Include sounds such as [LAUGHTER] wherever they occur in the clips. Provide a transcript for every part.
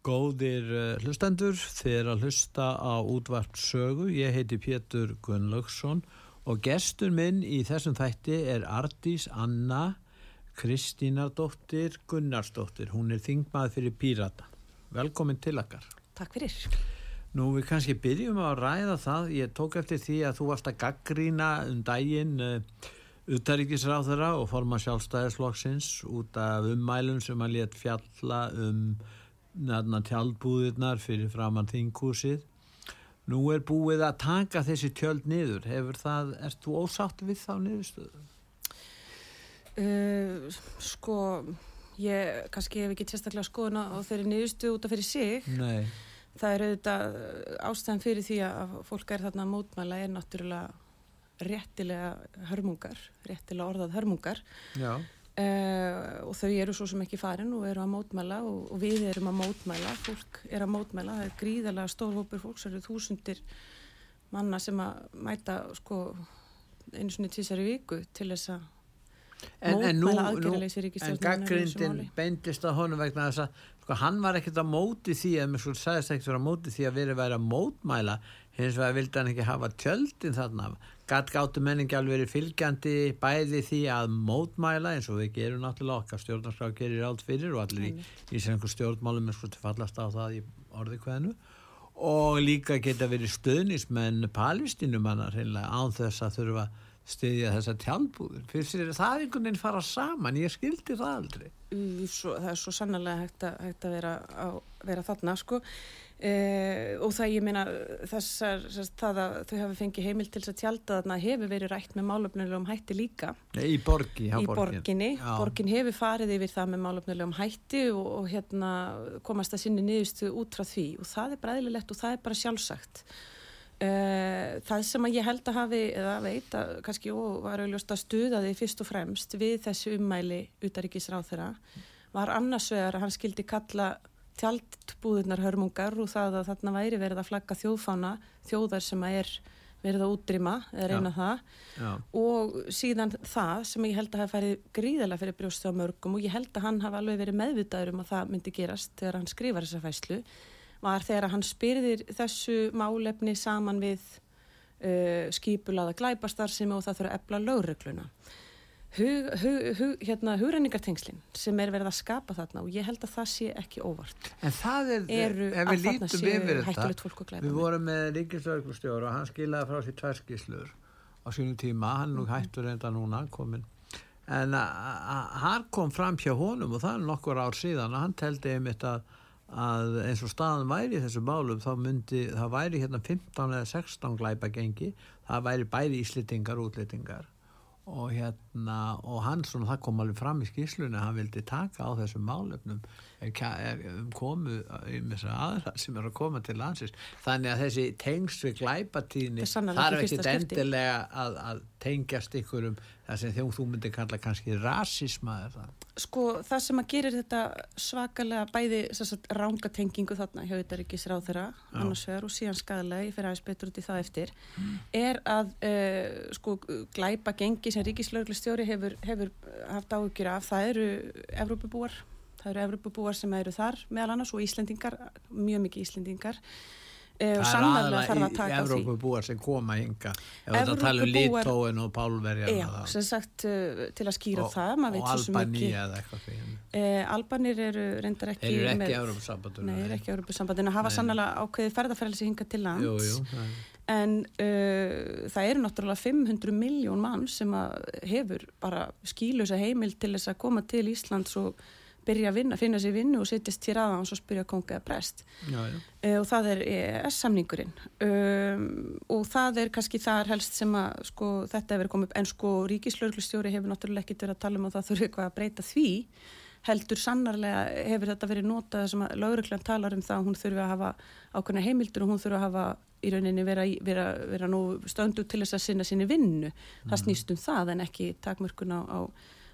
Góðir uh, hlustendur, þeir að hlusta á útvart sögu. Ég heiti Pétur Gunnlaugsson og gestur minn í þessum þætti er Ardís Anna Kristínardóttir Gunnarsdóttir. Hún er þingmað fyrir Pírata. Velkomin til okkar. Takk fyrir. Nú við kannski byrjum að ræða það. Ég tók eftir því að þú varst að gaggrína um daginn uh, utaríkisráðara og forma sjálfstæðisflokksins út af ummælum sem að let fjalla um tjaldbúðirnar fyrir framann þingúsið. Nú er búið að taka þessi tjöld niður. Hefur það, erst þú ósátt við þá niðurstöðu? Uh, sko, ég kannski hef ekki sérstaklega skoðuna á þeirri niðurstöðu út af fyrir sig. Nei. Það er auðvitað ástæðan fyrir því að fólk er þarna mótmæla er náttúrulega réttilega hörmungar, réttilega orðað hörmungar. Já. Uh, og þau eru svo sem ekki farin og eru að mótmæla og, og við erum að mótmæla. Fólk er að mótmæla, það er gríðarlega stór hópur fólks, það eru þúsundir manna sem að mæta sko einu svona tísari viku til þess að mótmæla aðgerðaleysi ríkistjórn en gaggrindin beindist að honum vegna þess að hann var ekkert að móti því að mér skulle sagðist ekkert að móti því að verið væri að mótmæla. Hins vegar vildi hann ekki hafa tjöldin þarna. Gatt gáttu menningi alveg verið fylgjandi bæði því að mótmæla eins og við gerum náttúrulega okkar stjórnarskraf gerir allt fyrir og allir í, í sem einhver stjórnmálum er sko til fallast á það í orði hvernu og líka geta verið stöðnismenn palestinumannar án þess að þurfa stiðja þessa tjálbúður fyrir sér það er einhvern veginn fara saman. Ég skildi það aldrei. Svo, það er svo sannlega hægt að, hægt að vera, að vera þarna sko. Eh, og það ég meina þessar, þess, það að þau hafi fengið heimil til þess að tjálta þarna hefur verið rætt með málöfnulegum hætti líka. Í, borgi, í borginni. Já. borgin hefur farið yfir það með málöfnulegum hætti og, og hérna komast að sinni niðurstu út frá því. Og það er bræðilegt og það er bara sjálfsagt það sem að ég held að hafi eða veit að kannski og var auðvitað að stuða því fyrst og fremst við þessu ummæli utaríkisráð þeirra var annars vegar að hann skildi kalla tjaldbúðunar hörmungar og það að þarna væri verið að flagga þjóðfána þjóðar sem að er verið að útrýma eða reyna Já. það Já. og síðan það sem ég held að hafa færið gríðilega fyrir brjóstu á mörgum og ég held að hann hafa alveg verið meðvitaður um að það myndi gerast þegar hann skrifar þessa fæslu var þegar hann spyrðir þessu málefni saman við uh, skipulaða glæbastar sem og það þurfa að epla lögregluna. Hug, hug, hug, hérna, hugrenningartengslinn sem er verið að skapa þarna og ég held að það sé ekki óvart. En það er, eru ef við lítum yfir þetta við vorum með ríkislauglustjóru og hann skilaði frá sér tværskislur á sínum tíma, hann nú hættur enda núna komin en hann kom fram hjá honum og það er nokkur ár síðan og hann teldi einmitt að, að eins og staðan væri í þessu bálum þá myndi, það væri hérna 15 eða 16 glæpa gengi það væri bæri íslitingar og útlitingar og hérna og hann svona það kom alveg fram í skýslunni að hann vildi taka á þessum málefnum um komu um þessar aðra sem eru að koma til landsins. Þannig að þessi tengst við glæpatíðni það er ekkit endilega að, að tengjast ykkur um það sem þú myndir kalla kannski rasisma Sko það sem að gerir þetta svakalega bæði rángatengingu þarna hjá þetta ríkis ráð þeirra annars vegar og síðan skadalega ég fer aðeins betur út í það eftir mm. er að uh, sko glæpa gengi sem ríkislauglistjóri hefur, hefur haft áhugjur af það eru Evrópabúar það eru Evropabúar sem eru þar meðal annars og Íslendingar, mjög mikið Íslendingar. E, og sannlega þarf að taka á því. Evropabúar sem koma hinga ef þetta tala um Litóin og Pálverja Já, sem sagt uh, til að skýra og, það og Albaníja eða eitthvað e, Albanir eru reyndar ekki eru ekki Evropasambandinu Nei, eru ekki Evropasambandinu hafa sannlega ákveði ferðarferðalsi hinga til lands. Jú, jú, en uh, það eru náttúrulega 500 miljón mann sem hefur bara skílusa heimil til þess að koma til Íslands og byrja að vinna, finna sér vinnu og sittist hér aðan og svo spyrja konga eða prest já, já. Uh, og það er ES-samningurinn um, og það er kannski þar helst sem að sko, þetta hefur komið upp en sko ríkislauglustjóri hefur náttúrulega ekkit verið að tala um að það þurfi eitthvað að breyta því heldur sannarlega hefur þetta verið notað sem að lauruglan talar um það að hún þurfi að hafa ákveðna heimildur og hún þurfi að hafa í rauninni vera, vera, vera stöndu til þess að sinna sinni vinnu. Það Mm. snýst um það en ekki takmörkun á, á,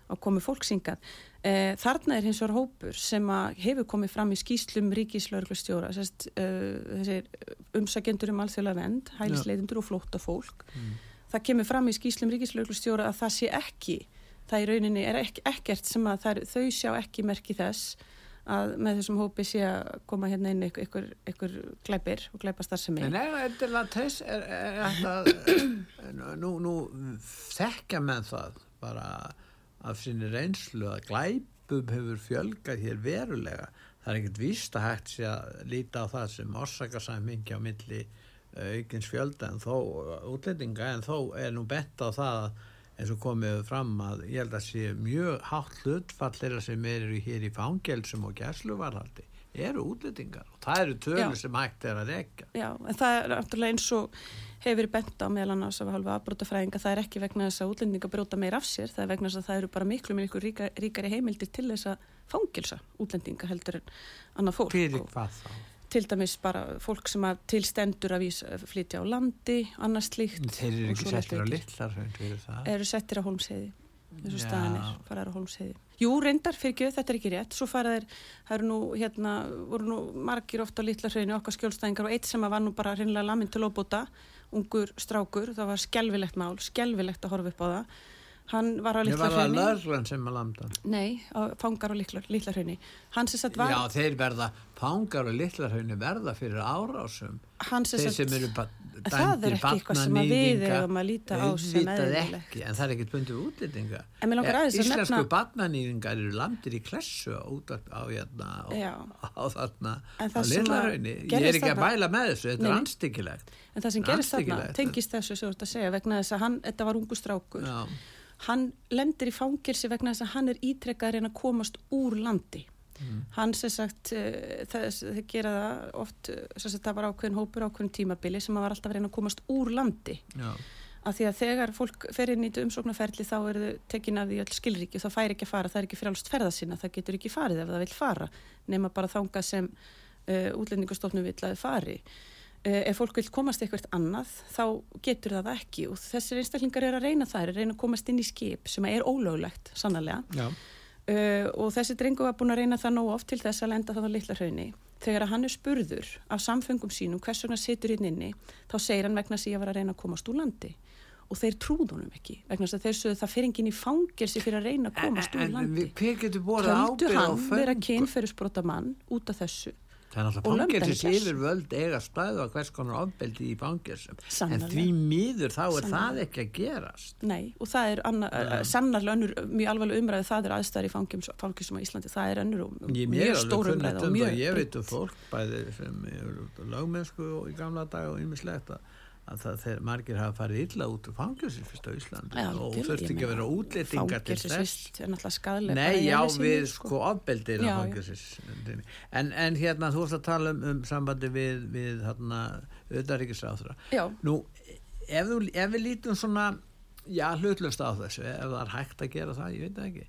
á komu fólksingað. Eh, þarna er hins vegar hópur sem að hefur komið fram í skýslum ríkislauglustjóra, sérst, uh, þessir umsækjendur um alþjóðlega vend, hælisleitundur og flótta fólk. Það kemur fram í skýslum ríkislauglustjóra að það sé ekki, það í rauninni er ek ekkert sem að er- þau sjá ekki merki þess að með þessum hópi sé að koma hérna inn ykkur, ykkur, ykkur glæpir og glæpastar sem En er. er þetta þess, er, er [CLEARS THROAT] þetta, nú, nú þekkja menn það bara af sinni reynslu að glæpum hefur fjölgað hér verulega. Það er ekkert víst að hægt sé að líta á það sem orsakasammingi á milli eh, aukins fjölda en þó útlendinga en þó er nú bent á það eins og komið fram að ég held að sé mjög hátt hlutfall þeirra sem eru hér í fangelsum og gæsluvarhaldi eru útlendingar og það eru tölur Já. sem hægt er að rekja. Já, en það er náttúrulega eins og hefur verið bent á meðal annars af halva afbrótafræðinga, það er ekki vegna þess að útlendinga bróta meir af sér, það er vegna þess að það eru bara miklu með ykkur ríka, ríkari heimildir til þess að fangilsa útlendinga heldur en annað fólk. Og hvað þá? Til dæmis bara fólk sem að tilstendur að vísa, flytja á landi, annars slíkt. Þeir eru ekki settir á litlar fyrir það. Eru settir á holmsheiði, eins og Já. staðan er, faraður á holmsheiði. Jú, reyndar fyrir gjöð, þetta er ekki rétt, svo faraðir, það eru nú, hérna, voru nú margir ofta á litla hrauninu, okkar skjólstæðingar og eitt sem að var nú bara reynilega lamin til óbúta, ungur strákur, það var skelvilegt mál, skelvilegt að horfa upp á það. Hann var á Ég litla var það hrauninu, löglan sem að landa. nei, á, fangar á litla, litla hrauninu. Hann sem sagt var, Já, þeir verða, fangar og litlar hönni verða fyrir árásum. hann sem Þeir sagt, sem eru ba- það er ekki eitthvað sem að við eigum að líta á sem eðlilegt. ekki, en það er ekkert bundið útlendinga. En mig langar aðeins að Íslensku nefna- barnanýðingar eru landir í klessu út af, á, hérna, á, á þarna, á að hönni. Ég er ekki að bæla með þessu, þetta er nei. anstyggilegt. En það sem gerist þarna, tengist þessu sem þú ert að segja, vegna þess að hann, þetta var ungu strákur, Já, hann lendir í fangilsi vegna þess að hann er ítrekkað að reyna að komast úr landi. Mm. Hann sem sagt, þess, þeir gera það oft, sem sagt, það var ákveðin hópur ákveðin tímabili sem var alltaf að reyna að komast úr landi. já. Af því að þegar fólk fer inn í umsóknarferli þá eru þau tekin af því öll skilríki, það fær ekki að fara, það er ekki frjálst ferða sinna, það getur ekki farið ef það vil fara, nema bara þangað sem uh, útlendingastofnum vill að þau fari. Uh, ef fólk vil komast eitthvað annað, þá getur það það ekki og þessir einstaklingar eru að reyna það, eru að reyna að komast inn í skip sem er ólöglegt, sannarlega. já. Uh, og þessi drengu var búin að reyna það nóg oft til þess að lenda þannig á litla hraunni. Þegar hann er spurður af samfengum sínum hvers vegna situr inn inni, þá segir hann vegna þess að var að reyna að komast úr landi. Og þeir trúð honum ekki, vegna þess að þeir sögðu það fyrir enginn í fangelsi fyrir að reyna að komast úr En landi. Töldu hann vera föngum? kynferðisbrota mann út af þessu. Það er og náttúrulega lömda fangelsis yfir völd eiga stæðu á hvers konar ofbeldi í fangelsum. En því miður þá er það Sannarlega. ekki að gerast. Nei, og það er anna, uh, sannarlega önnur, mjög alvarleg umræði, það er aðstæður í fangelsum á Íslandi, það er önnur og mjög alveg stór umræði kunnugt og um mjög það, ég veit um fólk bæði sem eru lögmennsku og í gamla dag og ýmislegt að, að það þeir margir hafa farið illa út úr fangelsi fyrst á Íslandi Já, og þurfti ekki að vera útlettingar til þess. Er. Nei, já, við sko ofbeldið Já, á fangelsis. En, en hérna, þú varst að tala um, um sambandi við, við hérna, auðaríkisráðra. Já, Nú, ef, þú, ef við lítum svona, já, hlutlust á þessu, ef það er hægt að gera það, ég veit ekki.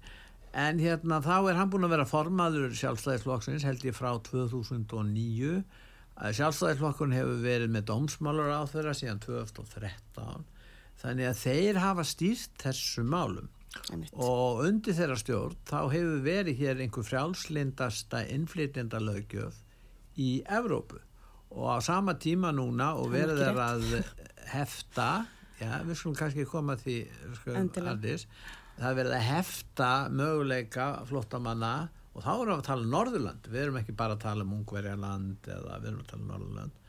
En hérna, þá er hann búin að vera formaður sjálfstæðisflokksins, held ég frá 2009. Sjálfstæðisflokkurinn hefur verið með dómsmálar á þeirra síðan 2013. Þannig að þeir hafa stýrt þessu málum einmitt. og undir þeirra stjórn þá hefur verið hér einhver frjálslindasta innflytjenda lögjöf í Evrópu og á sama tíma núna og er ekki er að hefta já, við skulum kannski koma að því Endilega. Aldís, það er verið að hefta möguleika flottamanna og þá erum við að tala um Norðurland við erum ekki bara að tala um Ungverjaland eða við erum að tala um Norðurland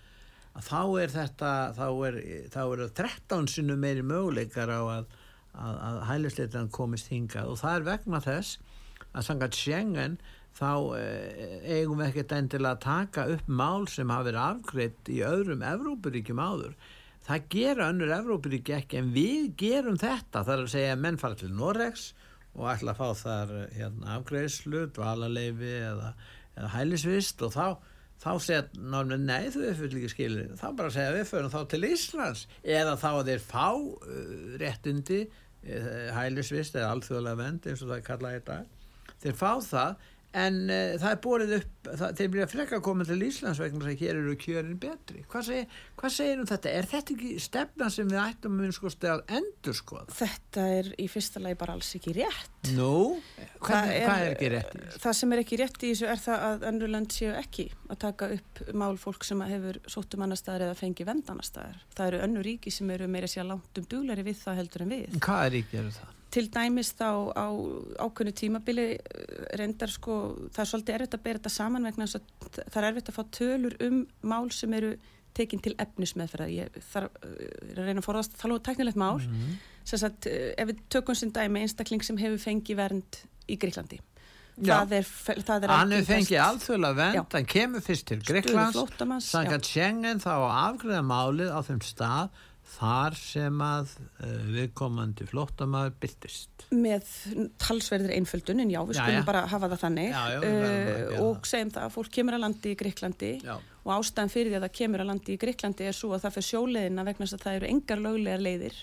að þá er þetta þá er, þá er 13 sinnu meiri möguleikar á að, að, að hælisleitan komist hingað. Og það er vegna þess að sangat Schengen þá eh, eigum við ekkert endilega að taka upp mál sem hafa verið afgreitt í öðrum Evrópuríkjum áður. Það gera önnur Evrópuríki ekki en við gerum þetta. Það er að segja að menn fara til Noregs og ætla að fá þar eh, hérna, afgreiðslu, dvalaleifi eða, eða hælisvist og þá þá segja náttúrulega nei þú uppfyllir ekki skilir þá bara segja við förum þá til Íslands. Eða þá að þeir fá uh, réttindi uh, hælisvist eða alþjóðlega vend eins og það er kallað í dag. Þeir fá það en uh, það er borið upp það, þeir byrja frekka að koma til Íslands vegna þess að hér eru kjörin betri hvað segir, hvað segir um þetta? Er þetta ekki stefna sem við ættum að sko að endur skoða? Þetta er í fyrsta lagi bara alls ekki rétt Nú, hvað er, er ekki rétt? Það sem er ekki rétt í þessu er það að önnurland séu ekki að taka upp mál fólk sem hefur sóttum annar staðar eða fengi vend annar staðar. Það eru önnur ríki sem eru meira sér langt um dugleiri við það heldur en við. Hvað ríki eru það? Til dæmis þá á ákveðnu tímabili eh, reyndar sko, það er svolítið erfitt að bera þetta saman vegna þess að það er erfitt að fá tölur um mál sem eru tekinn til efnismeðferða ég þarf eh, að reyna að forðast að tala um teknilegt mál. Mm -hmm. að, eh, ef við tökum sem dæmi einstakling sem hefur fengið vernd í Greiklandi það er, það er hann hefur fengið alþjóðlega vernd hann kemur fyrst til Greiklands sannkvæmt Schengen þá afgriða málið á þeim stað þar sem að uh, viðkomandi flottamæður byrtist með talsverðir einföldun en já, við skulum já, já. bara hafa það þannig. Já, uh, og segjum það að fólk kemur að landi í Greiklandi og ástæðan fyrir því að það kemur að landi í Greiklandi er svo að það fyrir sjóleðina vegna þess að það eru engar löglegar leiðir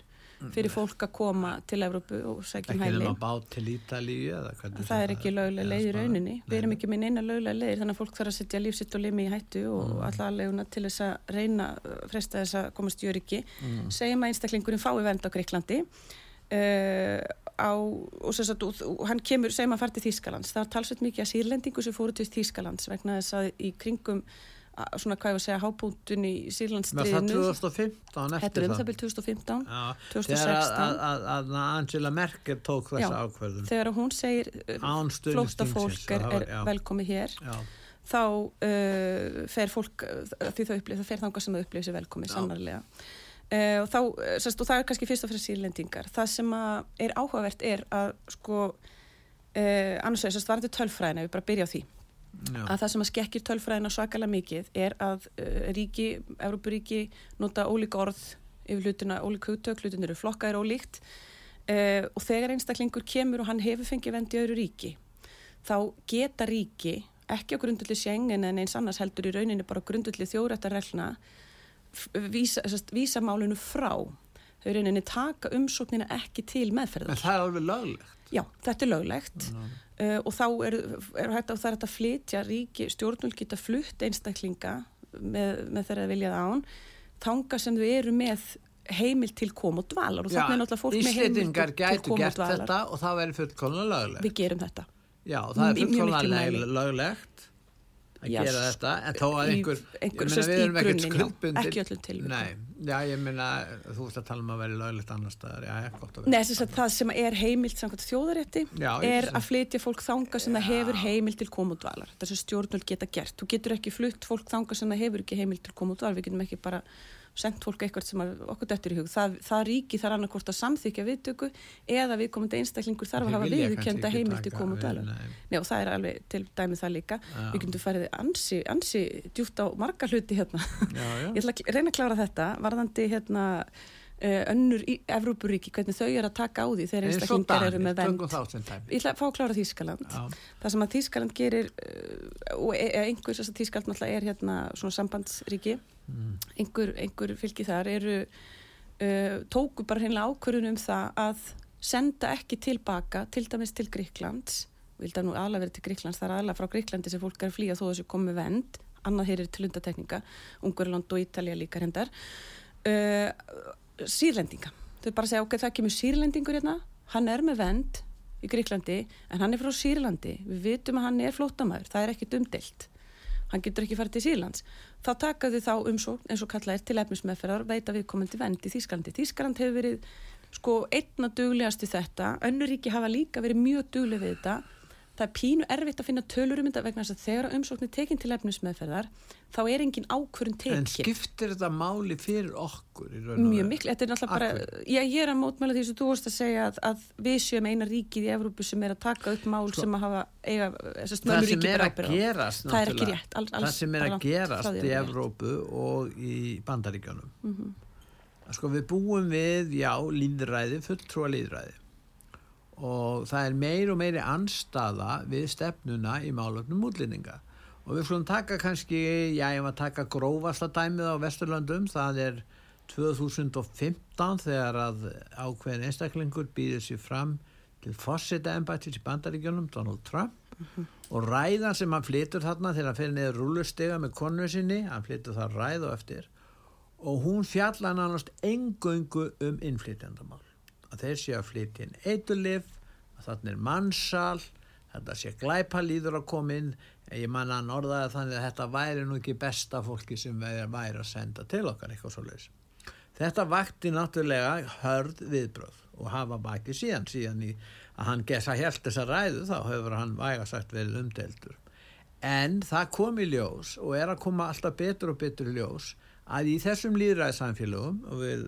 fyrir fólk að koma til Evrópu og segja um hæli. Ekki nema bát til Ítalíu eða hvernig það? Það er ekki lögulega leið í rauninni. Við erum ekki með neina lögulega leiðir þannig að fólk þarf að setja lífsitt og limi í hættu og mm. alla aðleguna til þess að reyna fresta þess að komast í öryggi. Mm. Segjum að einstaklingurinn fái vernd á Greiklandi uh, á, og, sagt, og, og hann kemur, segjum að fara til Þýskalands. Það var talsveit mikið að sírlendingu sem fóru til Þýskalands vegna þess að í kringum svona hvað ég var að segja hábúntun í Sýrlandsstriðinu Var það 2015 eftir það? Þetta er um það? byrjum 2015 Já, 2016 Þegar að, að Angela Merkel tók þessa ákverðum Þegar hún segir uh, flóta fólk er, er velkomi hér Já. þá uh, fer fólk því það upplýð, það fer þánga sem það upplýðir sér velkomi sannarlega. Uh, og, þá, uh, sest, og það er kannski fyrst og fyrir sírlendingar það sem er áhugavert er að sko uh, annars vegar, þess að það var þetta tölfræðina, við bara byrja á því Já. að það sem að skekkir tölfræðina svakalega mikið er að uh, ríki, Európuríki nota ólík orð yfir hlutina, ólík hugtök, hlutin eru flokkaðir ólíkt uh, og þegar einstaklingur kemur og hann hefur fengið vendi öðru ríki þá geta ríki ekki á grundulli sjengen en eins annars heldur í rauninni bara grundulli þjórættarregluna vísa, vísa málunu frá þau rauninni taka umsóknina ekki til meðferðar. En það er alveg löglegt? Já, þetta er löglegt mm. uh, og þá er, er hægt að, að flytja ríki, stjórnvöld geta flutt einstaklinga með, með þeirra viljað án, þanga sem þau eru með heimil til kom og dvalar og þannig er náttúrulega fólk með heimil til kom og dvalar. Þetta og það verður fullkonlega löglegt. Við gerum þetta. Já, það er fullkonlega löglegt að já, gera þetta en þó að einhver, einhver ég meina við erum ekkert skuldbundir ekki öllum til já ég meina þú veist að tala um að vera löglegt annar staðar já, Nei, að það sem er heimilt samkvæmt þjóðarétti já, er að flytja fólk þanga sem það hefur heimilt til komundvalar þessu stjórnvöld geta gert. Þú getur ekki flutt fólk þanga sem það hefur ekki heimilt til komundvalar við getum ekki bara sendt fólk eitthvað sem okkur dættur í hug. Það, það ríki þar annarkort að samþykja viðtöku eða við komandi einstaklingur þarf að hafa viðkjönda alveg Nei, og það er alveg til dæmið það líka. Já. við getum farið ansi, ansi djúft á marga hluti hérna. Já, já. [LAUGHS] ég ætla að reyna að klára þetta varðandi hérna Uh, önnur í Evrópuríki, hvernig þau er að taka á því þegar einstaklingar eru með vend ég ætla að fá að klára Þískaland Já. það sem að Þískaland gerir uh, og e, e einhvers að Þískaland náttúrulega er hérna svona sambandsríki mm. einhver, einhver fylgi þar eru uh, tóku bara hreinlega ákvörðun um það að senda ekki tilbaka til dæmis til Gríklands vil það nú alveg verið til Gríklands það er alveg frá Gríklandi sem fólk er að flýja þó þessu komi vend annað hér er til undatekninga Ungurland og Ítalja líka hendar sírlendinga þau bara segja ok, það kemur sírlendingur hérna hann er með vend í Gríklandi en hann er frá Sýrlandi. Við vitum að hann er flótamæður, það er ekkit umdelt hann getur ekki farið til Sýrlands. Þá takaðu þá umsókn eins og kalla er til efnismefferðar veita við komandi vend í Þísklandi Þískland hefur verið sko einna duglegast í þetta, önnuríki hafa líka verið mjög dugleg við þetta það er pínu erfitt að finna tölur um þetta vegna þess að þegar umsóknir tekinn til efnismæðferðar þá er engin ákvörun tekinn. En skiptir þetta máli fyrir okkur? Mjög miklu, þetta er náttúrulega bara, já, ég er að mótmæla því sem þú vorust að segja að, að við séum eina ríkið í Evrópu sem er að taka upp mál Svo, sem að hafa eiga, það sem er að gerast það er ekki rétt. All, alls, það sem er að gerast í Evrópu og í bandaríkjónum. Mm -hmm. Sko við búum við, já, líðræði, fulltrúa líðræði og það er meir og meiri anstaða við stefnuna í málöfnum útlýninga og við skulum taka kannski, já ég var að taka grófasta dæmið á Vesturlandum það er 2015 þegar að ákveðin einstaklingur býðir sér fram til fórseta embættis í bandaríkjunum Donald Trump og ræðan sem hann flytur þarna þegar hann fyrir niður rúlustega með konu sinni, hann flytur það ræð og eftir og hún fjalla nánast engöngu um innflytjandamál að þeir séu að flytja inn eitulif að þarna er mannsal þetta sé glæpalýður að koma inn. Ég manna hann orðaði þannig að þetta væri nú ekki besta fólki sem væri að senda til okkar eitthvað svo leiðis þetta vakti náttúrulega hörð viðbröð og hafa baki síðan síðan í að hann gesa helt þessa ræðu þá hefur hann vægasagt verið umdeldur en það kom í ljós og er að koma alltaf betur og betur í ljós að í þessum líðræðsamfélagum og við,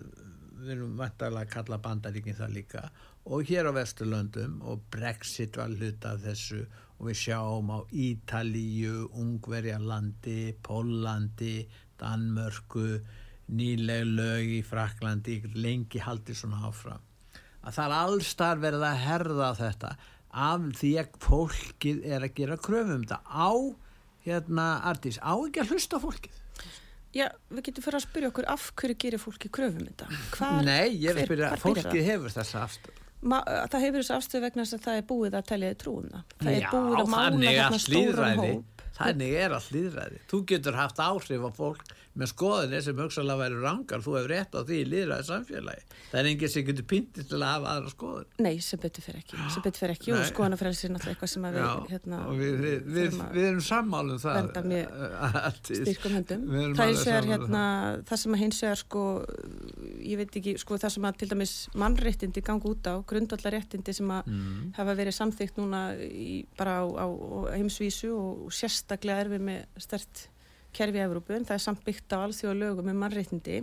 við erum vantarlega að kalla bandaríkin það líka og hér á Vesturlöndum og Brexit var hluta af þessu og við sjáum á Ítalíu, Ungverjalandi, Pólandi, Danmörku, nýleg lög í Fraklandi, lengi haldi svona áfram. Að það er allstar verið að herða þetta af því að fólkið er að gera kröfum þetta á, hérna, Artís, á ekki að hlusta fólkið. Já, við getum fyrir að spyrja okkur af hverju gerir fólki kröfum þetta? Hvar, Nei, ég er að spyrja að fólkið hefur þessa afstöð. Ma, það hefur þessu afstöðu vegna þess að það er búið að telja þið trúum það. Það Já, er búið að þannig þarna hlýðræði, hóp. þannig er að hlýðræði. Þú getur haft áhrif á fólk með skoðinni sem hugsalega væri rangar, þú hefur rétt á því í hlýðræði samfélagi. Það er enginn sem getur pintið til að hafa aðra skoðin. Nei, sem betur fyrir ekki. Sem betur fyrir ekki og Nei. skoðanafrelsi er náttúrulega eitthvað sem við, hérna, við, við, við, erum sammálum það. Arndís. styrkum höndum. Það er um hérna, það sem að hins vegar sko, ég veit ekki, sko það sem að til dæmis mannréttindi ganga út á, grundvallaréttindi sem að Mm. hafa verið samþygt núna í, bara á, á, á heimsvísu og, og sérstaklega er við með stert kerfi í Evrópu en það er samt byggt á alþjóða lögum með mannréttindi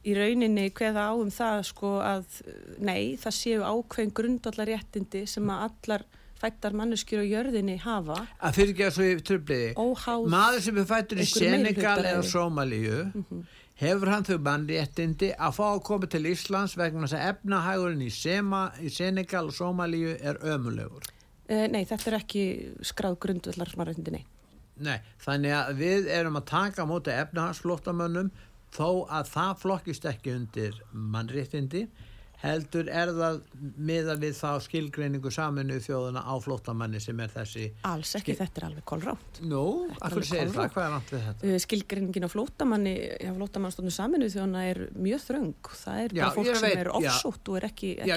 í rauninni hveða á um það sko að nei, það séu ákveðin grundvallaréttindi sem að allar fættar manneskjur á jörðinni hafa Að fyrir ekki að svo í tröfliði. Maður sem er fættur í Senegal eða eða- Sómalíu hefur hann þau mannréttindi að fá að koma til Íslands vegna þess að efnahægurinn í, Sema, í Senegal og Sómalíu er ömulegur. Uh, nei, þetta er ekki skráð grundvallar mannréttindi, nei. Nei, þannig að við erum að taka á móti efnahagsflóttamönnum þó að það flokkist ekki undir mannréttindi heldur er það miða við þá skilgreiningu saminu þjóðuna á flóttamanni sem er þessi Alls ekki, þetta er alveg kolránt. Nú, er alveg segir það, hvað er nátt við þetta? Uh, skilgreiningin á flótamanni, já, flótamannstofnum saminuð þjóna er mjög þröng. Það er Já, bara fólk sem veit, er já. offsótt og er ekki, ekki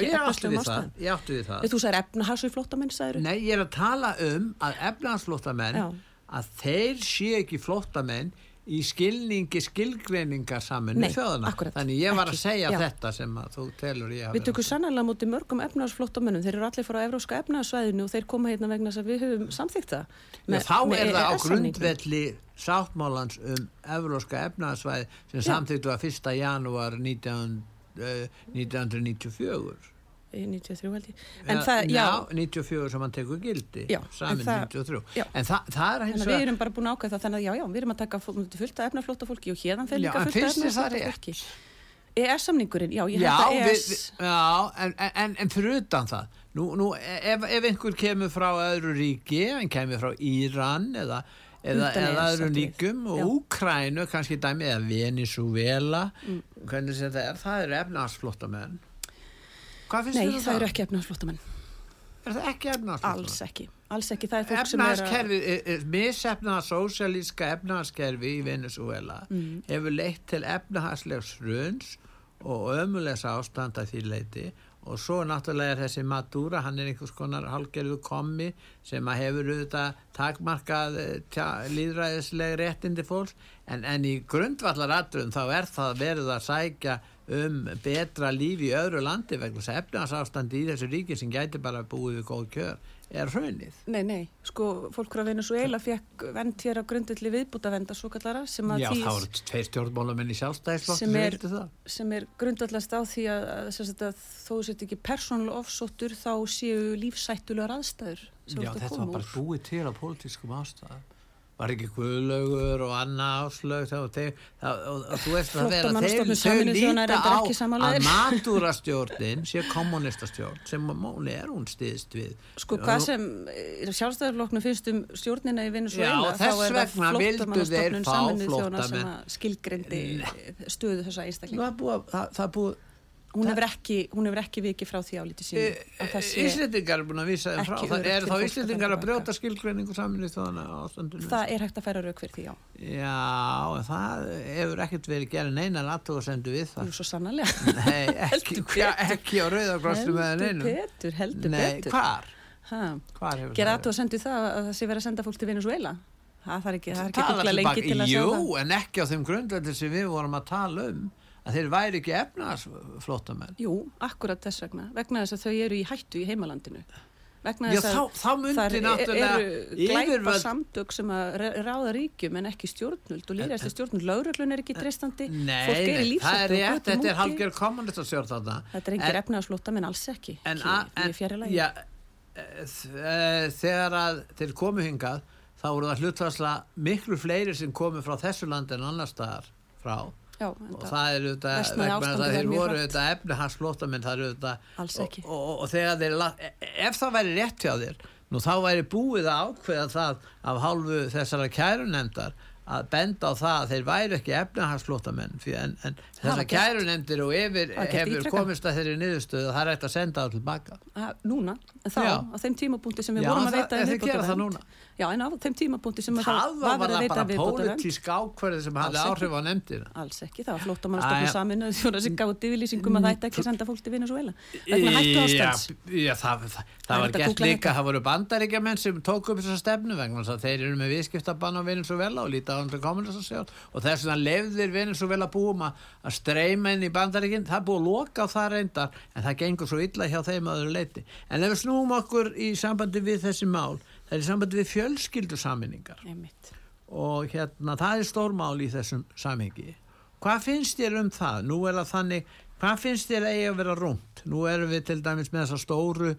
við það. Þú sagðir efnahagsvið flótamenn, sagður? Nei, ég er að tala um að efnahagsflóttamenn Já. Að þeir séu ekki flóttamenn í skilningi skilgreiningar saminu akkúrat, Þannig ég var að ekki, segja já. þetta sem að þú telur ég hafi Við tökum sannlega mútið mörgum efnahagsflótamennum. Þeir eru allir frá evróska efnahagssvæðinu og þeir koma hérna vegna að við höfum. Já, þá er það á EES-samningnum. grundvelli sáttmálans um evróska efnaðsvæði sem samþýttu að 1. janúar 19, uh, 1994 Í 93 held ég. En Ja, það, já, 94 sem hann tekur gildi Já, samin en það- 93 já. en það, það er hins að við erum bara búin að ákveða það þannig að já, já, við erum að taka fó- fullt af efnaflóta fólki og hérðan þeir Já, líka en fullt af finnst þér það efnaflóta fólki. ES-samningurinn, já, ég Já, held að ES... já en, en, en fyrir utan það nú, nú, ef, ef einhver kemur frá öðru ríki, hann kemur frá Íran eða, eða, eða EES, öðrum ríkum og Já. Mm. Úkrænu, kannski dæmi eða Venezuela hvernig sem það er, það eru efnaðsflóttamenn Hvað finnst Nei, þér um það eru ekki efnahagsflótamenn. Er það ekki efnaðsflóttamenn? Alls ekki. Alls ekki. Það er fólk sem er að... Efnaðaskerfi, misefnaða sósialíska efnaðaskerfi í Venezuela Mm. hefur leitt til efnahagslegs runs og ömulegs ástand að því leiti og svo náttúrulega er þessi Madura, hann er einhvers konar hálgerðu kommi sem að hefur auðvitað takmarkað eh, tja, líðræðisleg réttindi fólks en, en í grundvallar aðrun þá er það verið að sækja um betra líf í öðru landi vegna þess að efnahagsástandi í þessu ríki sem gæti bara búið við góð kjör er hraunið. Nei, nei, sko, fólk frá Venezuela fekk vend hér á grundulli viðbútavenda svo kallara sem að Já, því þá eru tveir stjórnmálamenn í sjálfstæðisflokk Sem er- það. sem er grundallast á því að, að, að þó sett ekki persónulega ofsóttur þá séu lífsættulegar aðstæður Já, þetta var bara búið til á pólitískum ástæðum. Var ekki Guðlaugur og Anna Áslög þá, þeir, það, og, og þú veist að vera þeir, þau líta á að [LAUGHS] matúrastjórnin sé kommunistastjórn sem móli er hún stiðst við. Sko, hvað sem sjálfstæðarflokknu finnst um stjórnina í Venezuela þá er það fá Sameinuðu þjóðanna sem að skilgrindi stöðu þessa búið, það, búið hún hefur ekki, ekki vikið frá því álítið sín Íslendingar er búin að vísa þeim frá. Það er þá Íslendingar að brjóta skilgreiningu ástandunum það er hægt að færa rauk fyrir því, já. Já, það hefur ekkert verið gerð neina latú að sendu við það. Jú, svo sannarlega. [LAUGHS] Nei, [LAUGHS] ekki, já, ekki á neinu heldur betur, heldur Nei, betur. hvar? hvar hefur gera aðtú að sendu það að það sé verið að senda fólk til Venezuela það er ekki, það er ekki Jú, en ekki á þeim grundveldir sem við vorum að tala um að þeir væri ekki efnarsflótamenn Jú, akkurat þess vegna vegna þess að þau eru í hættu í heimalandinu. Vegna Já, þess þá, að þá það náttúrulega eru glæpa samtök sem að ráða ríkjum en ekki stjórnult og líðast stjórnult lögreglun er ekki treystandi. Nei, fólk er í lífsættu og rétt, götum þetta er úti. halgjör kommunist að sjórn þarna. Þetta er engir efnaðarslóta menn alls ekki. en, ekki, a- ég er fjari lagi já, e, þ- e, þegar að þeir komu hingað þá voru það hlutvarsla miklu fleiri sem komu frá þessu landi en annar staðar frá já, og það er að þar þeir voru auðvitað efnihagsflótamenn eru og, og, og þegar þeir la- e- ef það væri rétt hjá þér nú þá væri búið að ákveða það af hálfu þessara kærunemdar að benda á það að þeir væri ekki efnahagsflótamenn því en, en þessar var gert. kærunemdir og yfir Það var hefur komist að þeirri niðurstöðu að það er hægt að senda það tilbaka að, núna, þá, Já. á þeim tímapunkti sem við Já, vorum að það- veita það viðbótarvernd. núna. já, en á þeim tímapunkti sem það þá var, var verið að það veita bara pólitísk ákverði sem hafði áhrif á nefndina. Alls ekki, það var flóttamannastofnum Æ, saminuð þjóna [LAUGHS] sem gáði yfirlýsingum að það ætti ekki að senda fólk til Venezuela Já, það, það, Það það var að gert líka, það voru bandaríkjamenn sem tók upp þessa stefnu vegna að þeir eru með viðskiptabann á Venezuela og líta á inn í bandaríkinn, það er búið að loka á það reyndar en það gengur svo illa hjá þeim að öðru leiti. En ef við snúum okkur í sambandi við þessi mál, það er í sambandi við fjölskyldusaminningar Einmitt. og hérna það er stórmál í þessum samhengi hvað finnst þér um það? Nú er það þannig, hvað finnst þér eigi að vera rúmt? Nú erum við til dæmis með þessar stóru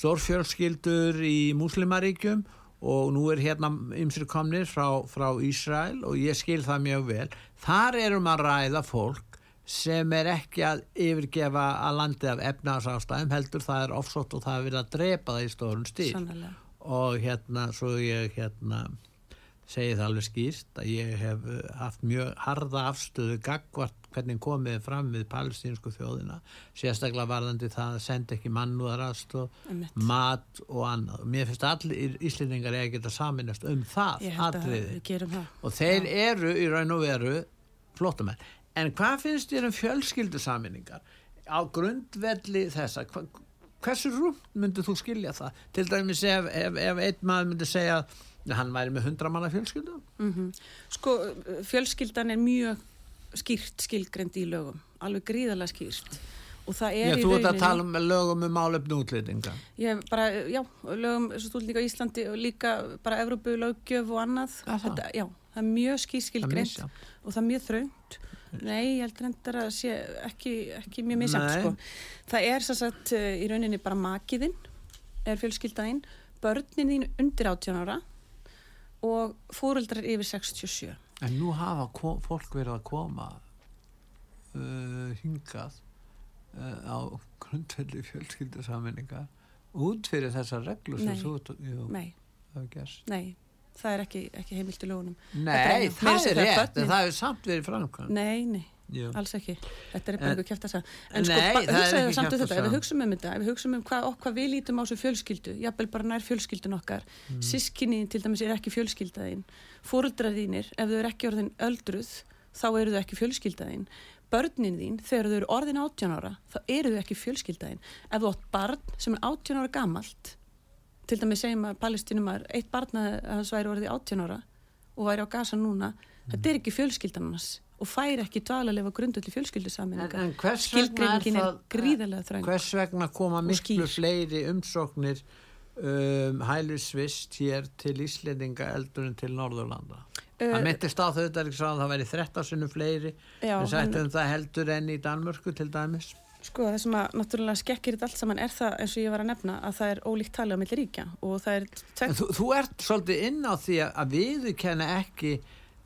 stórfjölskyldur í múslimaríkjum og nú er hérna ymsir komnir frá, frá Ísrael og ég skil það mjög vel þar erum að ræða fólk sem er ekki að yfirgefa að landi af efnarsástæðum heldur það er ofsótt og það er verið að drepa það í stórun stíl. Sannarlega. og hérna svo ég hérna segi það alveg skýrt að ég hef uh, haft mjög harða afstöðu gagvart hvernig komið fram við palestínsku þjóðina sérstaklega varðandi það að senda ekki mannúðarast og mat og annað. Og mér finnst allir íslendingar eða geta saminast um það það. og þeir eru í raun og veru flótamenn en hvað finnst þér um fjölskyldusaminningar á grundvelli þessa hva, hversu rúmt myndir þú skilja það til dæmis ef, ef, ef einn maður myndi segja að hann væri með hundra manna fjölskyldu Mm Sko, fjölskyldan er mjög skýrt skilgrend í lögum, alveg gríðarlega skýrt. Og það Já, er í þú ert að tala um lögum um málefni útlýtinga Ég bara, já, lögum líka á Íslandi og líka bara Evrópu löggjöf og annað. Það? Þetta, já, það er mjög skýrt skilgrend og það er mjög þröngt. Nei, ég held reyndar að sé ekki, ekki mjög Nei. sko. Það er svo sagt eh, í rauninni bara makiðinn, er fjölskyldaðinn, börnin þín undir 18 ára og fóreldrar yfir 67. en nú hafa fólk verið að koma uh, hingað uh, á grundvelli fjölskyldusaminninga út fyrir þessar reglur sem þú jú, Nei, nei, það er ekki, ekki heimilt í lögunum. Nei, er- það að er rétt, börnin- en það hefur samt verið framkvæm. Nei, nei, Jú. alls ekki. Þetta er bara einhver kæft að segja. En sko, Nei, er hugsaðu samt um þetta, ef við hugsaum um þetta, ef við hugsaum um hvað, hvað við lítum á þessu fjölskyldu, jafnvel bara nær fjölskyldun okkar, mm. sískinni til dæmis er ekki fjölskyldaðinn, fóruldrar þínir, ef þau eru ekki orðin öldruð, þá eru þau ekki fjölskyldaðinn. Börnin þín, þegar þau eru orðin 18 ára, þá eru þau ekki fjölskyldaðinn. Ef þú átt barn sem er 18 ára gamalt, til dæmis segjum að palestinum að eitt barn að hans væri orðið 18 ára og væri á gasa núna, þetta er ekki fjölskyldan hans og fær ekki dvalarlefa grundöldi. En, en vegna er Skilgreiningin er það, gríðarlega þröng. hvers vegna koma miklu fleiri umsóknir um, hælisvist hér til Íslendinga eldur en til Norðurlanda? Uh, það myndist á þau þetta að það væri 13 sinnum fleiri Já, en sagt hann- um það heldur enn í Danmörku til dæmis. Sko það sem að náttúrulega skekkir þetta allt saman er það eins og ég var að nefna að það er ólíkt talið á milli ríkja og það er tvennt þú, þú ert svolítið inn á því að- að viðurkenna ekki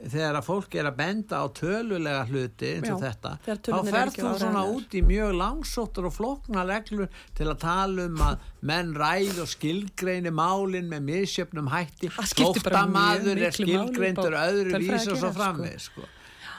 þegar að fólk er að benda á tölulega hluti eins og Já, þetta þá ferð þú svona áreiðanlegar. út í mjög langsóttur og flóknar reglur til að tala um að menn ræð og skilgreini málin með misjöfnum hætti flóttamaður er skilgreindur öðru vísa og svo framveg sko.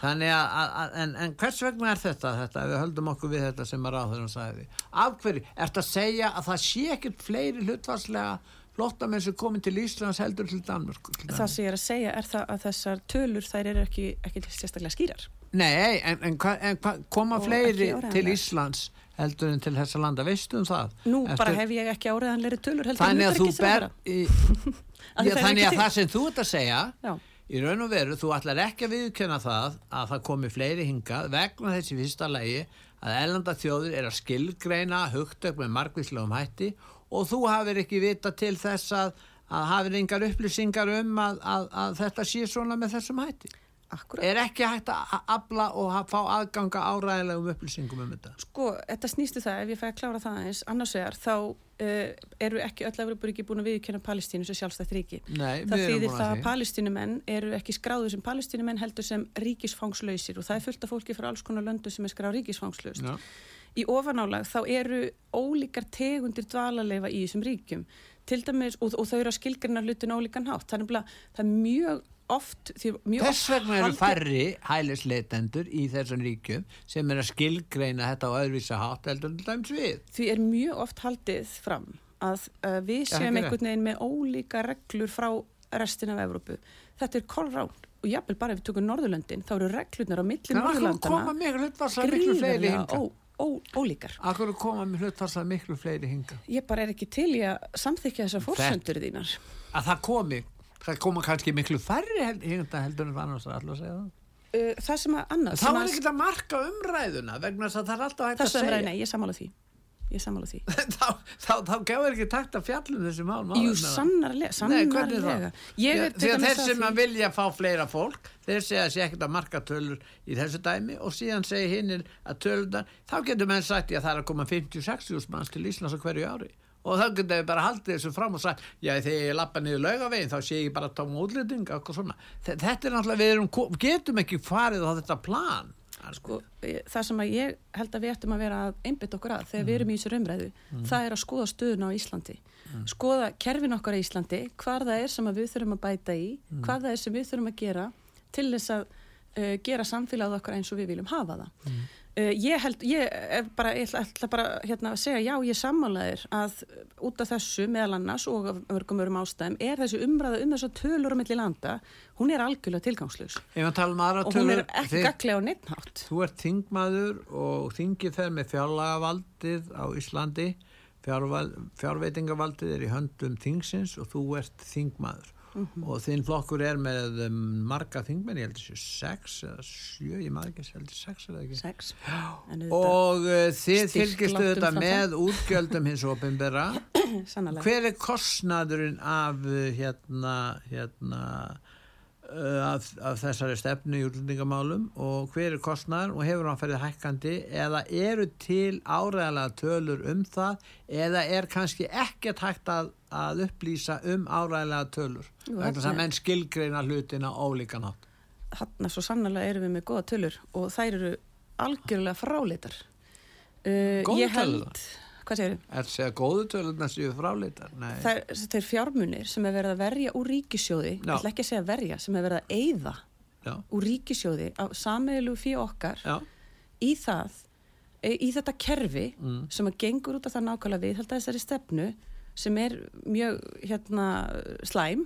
Þannig að, að, að en, en hvers vegna er þetta, þetta, við höldum okkur við þetta sem að ráðurinn sagði, af hverju, ert að segja að það sé ekkert fleiri hlutvarslega flottamenn sem komin til Íslands heldur til Danmörk? Það sem ég er að segja er það að þessar tölur þær eru ekki, ekki sérstaklega skýrar. Nei, en, en, hva, en hva, koma Og fleiri til. Íslands heldur en til þessa landa, veistu um það? Nú Ertu- bara hef ég ekki áriðanleiri tölur heldur Þannig að þú ber, utanríkisráðherra. í, [LAUGHS] Af því já, það er þannig að það sem þú ert að segja, Já, Í raun og veru, þú ætlar ekki að viðkjöna það að það komi fleiri hingað vegna þessi fyrsta lagi að ellanda þjóður er að skilgreina hugtök með margvíslegum hætti og þú hafir ekki vita til þess að, að hafir engar upplýsingar um að, að, að þetta sé svona með þessum hætti. Akkurat. Er ekki hægt að afla og að fá aðganga áræðilegum upplýsingum um þetta? Sko, þetta snýstu það, ef ég fæ að klára það eins, annars vegar, þá uh, eru ekki öll Evropuríki búin að viðkjöna Palestínu sem sjálfstætt ríki. Nei, Það við erum þýðir búin það að að því. palestínumenn eru ekki skráðu sem palestínumenn heldur sem ríkisfangslausir og það er fullt af fólki frá alls konar löndu sem er skráð ríkisfangslaust. Já. Í ofanálag þá eru ólíkar tegundir dvalarleifa í þessum ríkjum til dæmis, og, og þau eru að skilgrina hlutin ólíkan hátt. Það það er mjög oft, Þess vegna eru færri hælisleitendur í þessum ríkjum sem er að skilgreina þetta á öðruvísa hátt heldur til dæmis við. því er mjög oft haldið fram að uh, við séum einhvern veginn með ólíka reglur frá restin af Evrópu. Þetta er kolránt og jafnvel bara ef við tökum Norðurlöndin þá eru reglurnar á milli Norðurlandana ó, ólíkar. Akkur koma með hlutvarslega miklu fleiri hinga. Ég bara er ekki til í að samþykja þessar fórsendur þínar. Að það komi, það koma kannski miklu færri held- heldur en annars að alltaf segja það. Uh, það sem að annað Þá er að- ekki að marka umræðuna vegna þess að það er alltaf hægt að segja. nei, ég samála því. Ég samála því. [LAUGHS] þá, þá, þá gefur ekki takt að fjallum þessi mál. Jú, sannarlega, Nei, sannarlega. Ég Já, því að þeir að sem að vilja fá fleira fólk þeir segja að sé ekkert að marka tölur í þessu dæmi og síðan segja hinnir að tölurnar, þá getur menn sagt já það er að koma 50-60 manns til Íslands á hverju ári og þá getur við bara haldið þessu fram og sagt já þegar ég lappa niður laugavegin þá sé ég bara tóma útlýting þetta er náttúrulega, við erum, getum ekki farið á þetta plan. Sko, ég- það sem að ég held að við ættum að vera að einbytta okkur að þegar við erum í þessu umræðu það er að skoða stöðuna á Íslandi. Skoða kerfin okkar á Íslandi hvar það er sem við þurfum að bæta í hvað það er sem við þurfum að gera til þess að uh, gera samfélagið okkar eins og við viljum hafa það uh, ég held, ég er bara ég ætla, bara hérna, að segja já, ég sammálaðir að út af þessu meðal annars og af mörgum örum ástæðum er þessi umræða um þess að tölur á milli landa, hún er algjörlega tala um og hún er ekki gaglega á neittnátt Þú ert þingmaður og þingið fer með fjárlagavaldið á Íslandi, Fjárval, fjárveitingavaldið er í höndum þingsins og þú ert þingmaður. Og þinn flokkur er með um, marga þingmenn, ég held þessu sex eða sjö, ég maður ekki, ég held þessu sex eða ekki. sex. Og uh, þið fylgistu langt þetta með útgjöldum hins [COUGHS] sannlega Hver er kostnaðurinn af uh, hérna, hérna, af, af þessari stefnu í útlendingamálum og hver er kostnaður og hefur hann ferið hækkandi eða eru til áræðalega tölur um það eða er kannski ekkert hægt að, að upplýsa um áræðalega tölur þarna- að menn skilgreina hlutina ólíkan átt hann svo sannlega erum við með góða tölur og þær eru algjörlega fráleitar. Uh, ég held tölur? Hvað segir Er það segja góðu tölurna séu fráleitar? Nei. þær, þeir fjármunir sem er verið að verja úr ríkisjóði ég ætla ekki að segja verja, sem er verið að eyða Já, úr ríkisjóði á sameilu fyrir okkar já, í það í þetta kerfi Mm. sem að gengur út af það nákvæmlega við held að þessari stefnu sem er mjög hérna slæm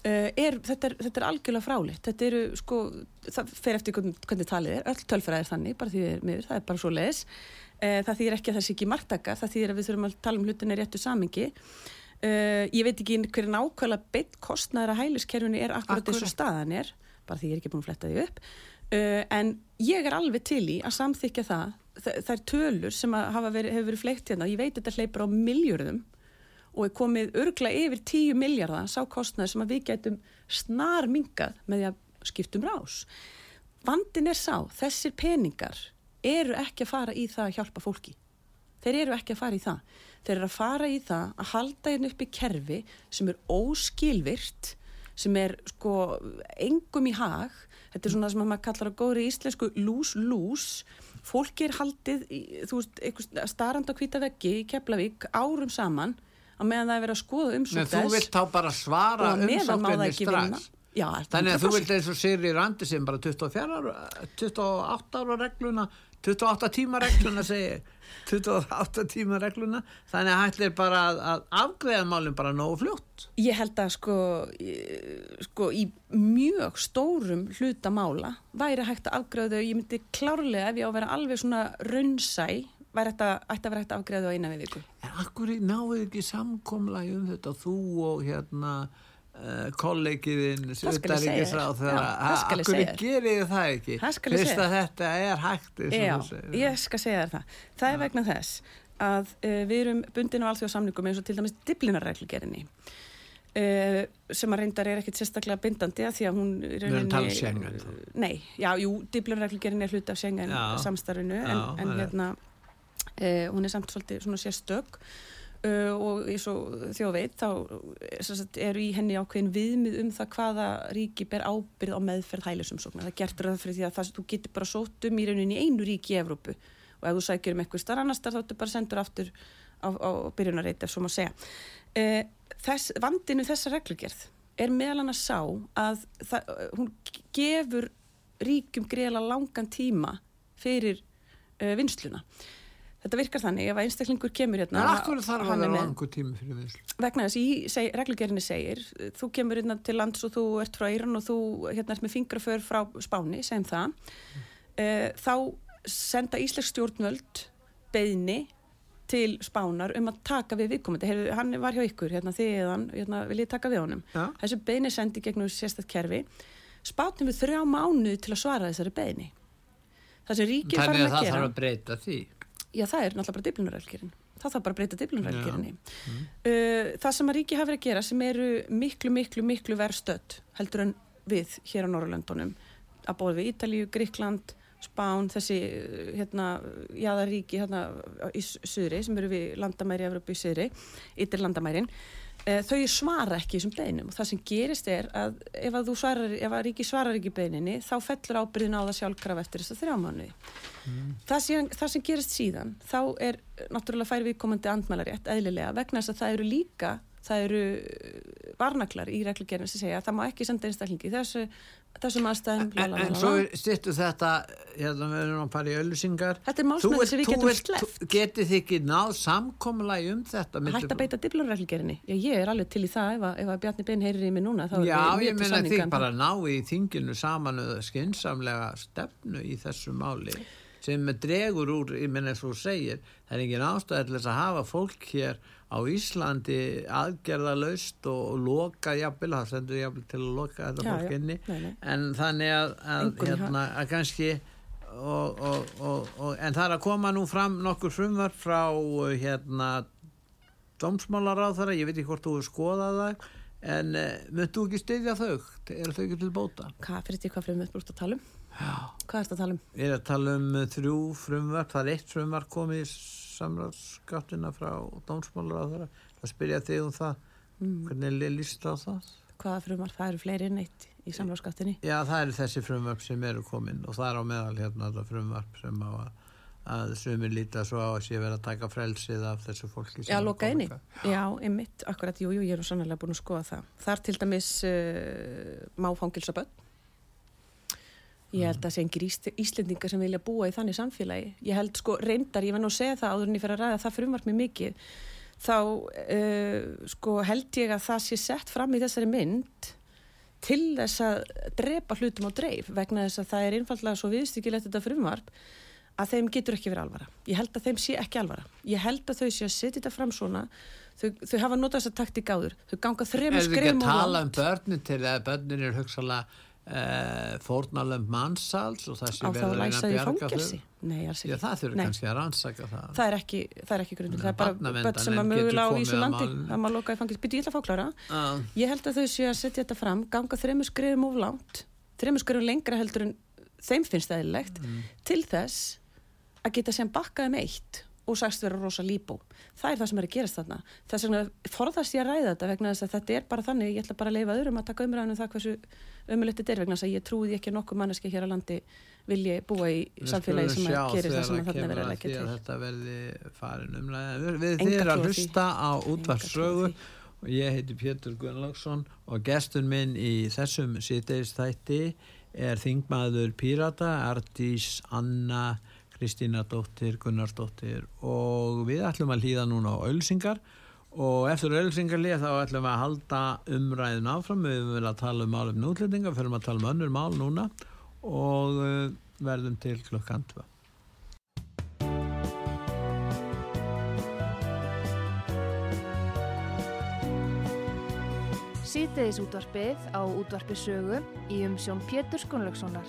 Uh, er, þetta, er, þetta er algjörlega fráleitt. Þetta eru sko, það fer eftir hvernig, talið er, öll tölfræði er þannig bara því við erum miður, það er bara svo leiðis það þýðir ekki að það sé ekki marktaka það þýðir að við þurfum að tala um hlutinni réttu samingi uh, ég veit ekki hver nákvæmlega beitt kostnæður að hæliskerfinu er akkurat þessu staðan er bara því ég er ekki búin að fletta því upp. Uh, en ég er alveg til í að samþykja það Þa, það er tölur sem verið, hefur verið fleikt hérna, ég veit þetta hleypur á miljörðum og er komið örgla yfir 10 miljardar sá kostnaður sem við getum snar mingað með því að skiptum rás. Vandin er sá, þessir peningar eru ekki að fara í það að hjálpa fólki. Þeir eru ekki að fara í það. Þeir eru að fara í það að halda hérna upp í kerfi sem er óskilvirt, sem er sko engum í hag. Þetta er svona sem að maður kallar að góðri íslensku lús-lús. Fólki er haldið, í, þú veist, starrand á hvita veggi í Keflavík árum saman að meðan það er verið að skoða Nei, umsókn þú vilt þá bara svara vinna strax Já, Þannig að þú vilt eins og Siri Randi sem bara 24 ára, 28 ára regluna, 28 tíma regluna segi, 28 tíma regluna, þannig að hættir bara að, að afgreða málinn bara nógu fljótt. Ég held að sko, sko í mjög stórum hlutamála væri hægt að afgreða þau, ég myndi klárlega ef ég á að vera alveg svona raunsæ, væri þetta að vera hægt að afgreða þau á eina við viku. En akkur náðu ekki samkomlagi um þetta, þú og hérna Uh, skal ég segja akkur gerir það ekki? Fyrst að þetta er hægt Já, ég skal segja þér það. Það er vegna þess að uh, við erum bundin á alþjóðsamningum eins og til dæmis diblinarreglugerinni uh, sem að reyndar er ekkit sérstaklega bindandi að því að hún rauninni, nei, já, jú, diblinarreglugerinni er hluti af Schengen samstarfinu en, en hérna hún er samt svolítið svona sérstök Uh, og eins og þjóð veit þá sagt, eru í henni ákveðin viðmið um það hvaða ríki ber ábyrð á meðferð hælisumsóknar. Það gertur það fyrir því að það, þú getur bara sótt um í rauninni í einu ríki í Evrópu og ef þú sækir um eitthvað starf annars þá ertu bara sendur aftur á, á byrjunarreit ef svo má segja. Uh, þess, vandinu þessa reglugerð er meðal hann að sá að það, hún gefur ríkum greiðla langan tíma fyrir uh, vinsluna Þetta virkar þannig ef að einstaklingur kemur hérna En akkur þarf að vera langur tími fyrir vinslu? Vegna þess, í seg, reglugerinni segir þú kemur hérna til lands og þú ert frá Íran og þú hérna ert með fingraför frá Spáni, segjum það mm. uh, þá senda Ísleik stjórnvöld beðni til Spánar um að taka við viðkomandi, hann var hjá ykkur hérna þiðan, hérna vil ég taka við honum ja. þessu beðni sendi gegnum sérstætt kerfi Spánum við þrjá mánu til að svara þessari beðni Það sem ríkir farin að gera Þannig að það Já, það er náttúrulega bara diplunarælgerinn. Það þarf bara að breyta diplunarælgerinni. Mm. Uh, það sem að ríki hafa verið að gera sem eru miklu, miklu, miklu verð stödd heldur en við hér á Norrlöndunum að bóða við Ítalíu, Gríkland, Spán, þessi hérna, jáðaríki hérna í Suðri sem eru við landamæri af Európa í Suðri, yttir landamærin þau svara ekki þessum beinum og það sem gerist er að ef að, svarar, ef að ríki svarar ekki beininni þá fellur ábyrðin á það sjálfkraf eftir þess að þrjá mánu mm. það, það sem gerist síðan þá er náttúrulega færi viðkomandi andmælarétt eðlilega vegna þess að það eru líka það eru varnaklar í reglugjörnum sem segja að það má ekki senda einstaklingi þessu þessum aðstæðum en, en svo styrtu þetta hérna við erum að fara í öllusingar þetta er málsmæði sem við getum sleft getið þið ekki náð samkommalagi um þetta hægt að beita diblurreglgerinni ég er alveg til í það. Ef að, ef að Bjarni Bein heyrir í mig núna já ég meina þið bara ná í þinginu saman eða skinsamlega stefnu í þessu máli sem dregur úr, ég meina og segir það er engin ástæðileg að hafa fólk hér á Íslandi aðgerðalaust og, og loka jafnvel, það sendur jafnvel til að loka þetta fólk inni en þannig að, að, hérna, að kannski og, og, en það er að koma nú fram nokkur frumvar frá hérna domsmálaráðara, ég veit ekki hvort þú hefur skoðað það en uh, myndu ekki styðja þau er þau ekki til bóta? Hvað fyrir því hvað frumvar brúst að tala um? Já. Hvað er þetta að tala um? Ég er að tala um þrjú frumvar, það er eitt frumvar komið í samráðskáttina frá dómsmálar á þeirra það spyrja þig um það. Mm. hvernig er líst á það? Hvaða frumvarp? Það eru fleiri en eitt í samráðskáttinni Já, það eru þessi frumvarp sem eru komin og það er á meðal hérna þetta frumvarp sem á að að sumir líta svo á að sé verið að taka frelsið af þessu fólki Já, loka einni, já, einmitt, akkurat, jú, jú, ég er nú sannlega búin að skoða það. Þar til dæmis uh, má fangilsaböld Ég held að það sé engir íslendingar sem vilja búa í þannig samfélagi. Ég held sko reyndar, ég var nú að segja það áður en ég fer að ræða það frumvart mér mikið, þá uh, sko held ég að það sé sett fram í þessari mynd til þess að drepa hlutum á dreif vegna þess að það er einfallega svo viðstykilegt þetta frumvart að þeim getur ekki verið alvara. Ég held að þeim sé ekki alvara. Ég held að þau sé að setja þetta fram svona, þau, þau hafa notað þessa taktík áður, þau ganga þrejum skrifum og langt. Er þið ekki að tala um börnin til að börnin er hugsalega Uh, fórnalöfum mannsals og það sé verður að að bjarga þau. Nei, Já, það þurfur kannski að rannsaka það. Það er ekki, ekki grundin, það er bara börn sem að mögulega á Ísulandi það maður loka í fangilsi, byrju ég ætla að fá klára. Uh. Ég held að þau séu að setja þetta fram ganga þrejum skrifum of langt þrejum skrifum lengra heldur en þeim finnst það eðlilegt mm. til þess að geta sem bakkaði með um eitt og sagst vera rosa líbó. Það er það sem er að gerast þarna. Þess vegna forðast ég að ræða þetta vegna þess að þetta er bara þannig, ég ætla bara að leifa öðrum að taka umræðinu um það hversu ömulegt þetta er vegna þess að ég trúði ekki nokkuð manneski hér á landi vilji búa í samfélagi sem að gerir það sem að þarna verður að leggja til. Þetta verði farin umræðinu. Við þér að hlusta á útvarsrögu og ég heiti Pétur Gunnlaugsson og gestun minn í þessum sýteistætti er þingmaður Pírata, Ardís Anna, Kristína Dóttir, Gunnarsdóttir og við ætlum að hlýða núna á ölsingar. Og eftir ölsingarlið þá ætlum við að halda umræðin áfram. Við vel að tala um málum nútlendinga fyrir að tala um önnur mál núna og uh, verðum til klukkan 2 Síðdeis útvarpið á útvarpisögu í umsjón Pétur Skunlökssonar.